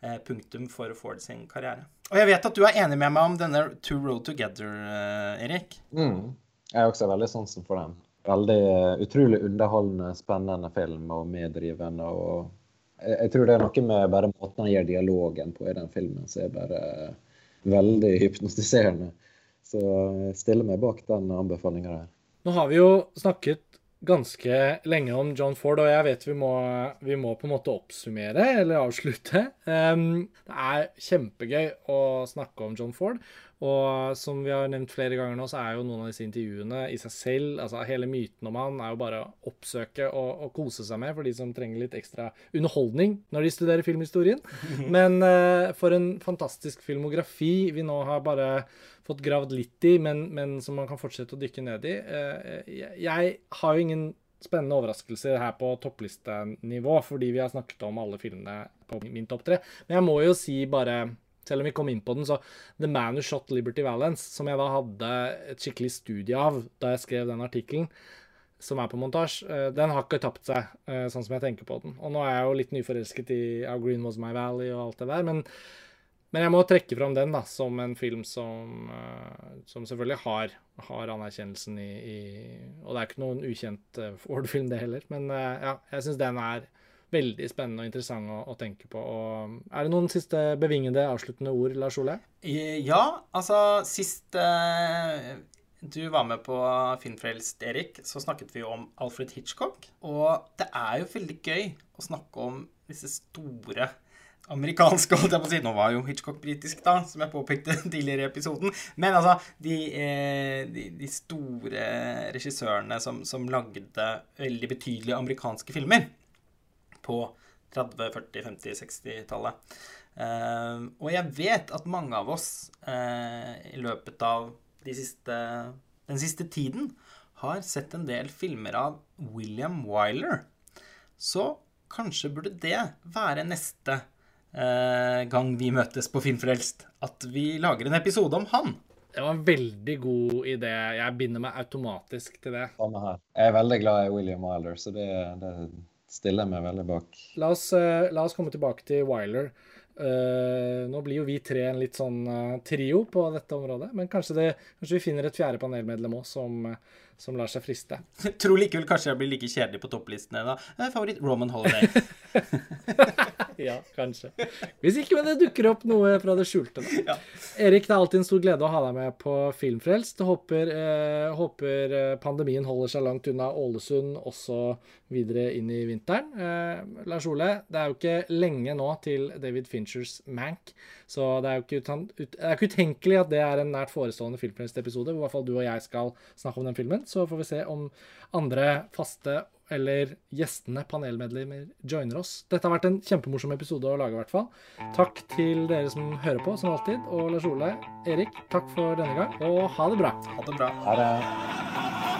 eh, punktum for Ford sin karriere. Og jeg vet at du er enig med meg om denne Two Road Together, eh, Erik. Mm. Jeg har også veldig sansen for den. Veldig utrolig underholdende, spennende film og meddrivende. og jeg, jeg tror det er noe med bare måten han gjør dialogen på i den filmen som er bare veldig hypnotiserende. Så jeg stiller meg bak den anbefalinga der. Nå har vi jo snakket ganske lenge om John Ford, og jeg vet vi må, vi må på en måte oppsummere eller avslutte. Um, det er kjempegøy å snakke om John Ford. Og som vi har nevnt flere ganger nå, så er jo noen av disse intervjuene i seg selv altså Hele myten om han er jo bare å oppsøke og, og kose seg med for de som trenger litt ekstra underholdning når de studerer filmhistorien. Men uh, for en fantastisk filmografi vi nå har bare fått gravd litt i, men, men som man kan fortsette å dykke ned i. Uh, jeg, jeg har jo ingen spennende overraskelser her på topplistenivå, fordi vi har snakket om alle filmene på min topp tre. Men jeg må jo si bare selv om vi kom inn på den, så The Man Who Shot Liberty Valance, som jeg da hadde et skikkelig studie av da jeg skrev den artikkelen, som er på montasje, uh, den har ikke tapt seg, sånn som jeg tenker på den. Og nå er jeg jo litt nyforelsket i How Green Was My Valley og alt det der, men, men jeg må trekke fram den da, som en film som, uh, som selvfølgelig har, har anerkjennelsen i, i, Og det er ikke noen ukjent Ford-film, det heller, men ja, jeg syns den er veldig spennende og interessant å, å, tenke på. Og er det noen siste bevingede, avsluttende ord, Lars Ole? Ja, altså sist eh, du var med på Filmfrelst, Erik, så snakket vi om Alfred Hitchcock. Og det er jo veldig gøy å snakke om disse store amerikanske holdt jeg på å si. Nå var jo Hitchcock britisk, da, som jeg påpekte tidligere i episoden. Men altså, de, eh, de, de store regissørene som, som lagde veldig betydelige amerikanske filmer på 30-, 40-, 50-, 60-tallet. Uh, og jeg vet at mange av oss uh, i løpet av de siste, den siste tiden har sett en del filmer av William Wyler. Så kanskje burde det være neste gang vi møtes på Filmfrelst, at vi lager en episode om han. Det var en veldig god idé. Jeg binder meg automatisk til det. Samme her. Jeg er veldig glad i William Wyler, så det, det stiller jeg meg veldig bak. La oss, uh, la oss komme tilbake til Wyler. Uh, nå blir jo vi tre en litt sånn uh, trio på dette området, men kanskje, det, kanskje vi finner et fjerde panelmedlem òg som, som, lar seg friste. Jeg tror likevel kanskje jeg blir like kjedelig på topplistene da. Favoritt Roman Holiday. ja, kanskje. Hvis ikke men det dukker opp noe fra det skjulte, da. Ja. Erik, det er alltid en stor glede å ha deg med på Filmfrelst. Håper, eh, håper pandemien holder seg langt unna Ålesund også videre inn i vinteren. Eh, Lars Ole, det er jo ikke lenge nå til David Finchers Mank, så det er jo ikke, ut, det er ikke utenkelig at det er en nært forestående Filmfrelst-episode, hvor i hvert fall du og jeg skal snakke om den filmen. Så får vi se om andre faste eller gjestene, panelmedlemmer, joiner oss. Dette har vært en kjempemorsom episode å lage, i hvert fall. Takk til dere som hører på, som alltid. Og Lars Ole, Erik, takk for denne gang, og ha det bra. Ha det bra. Ha det.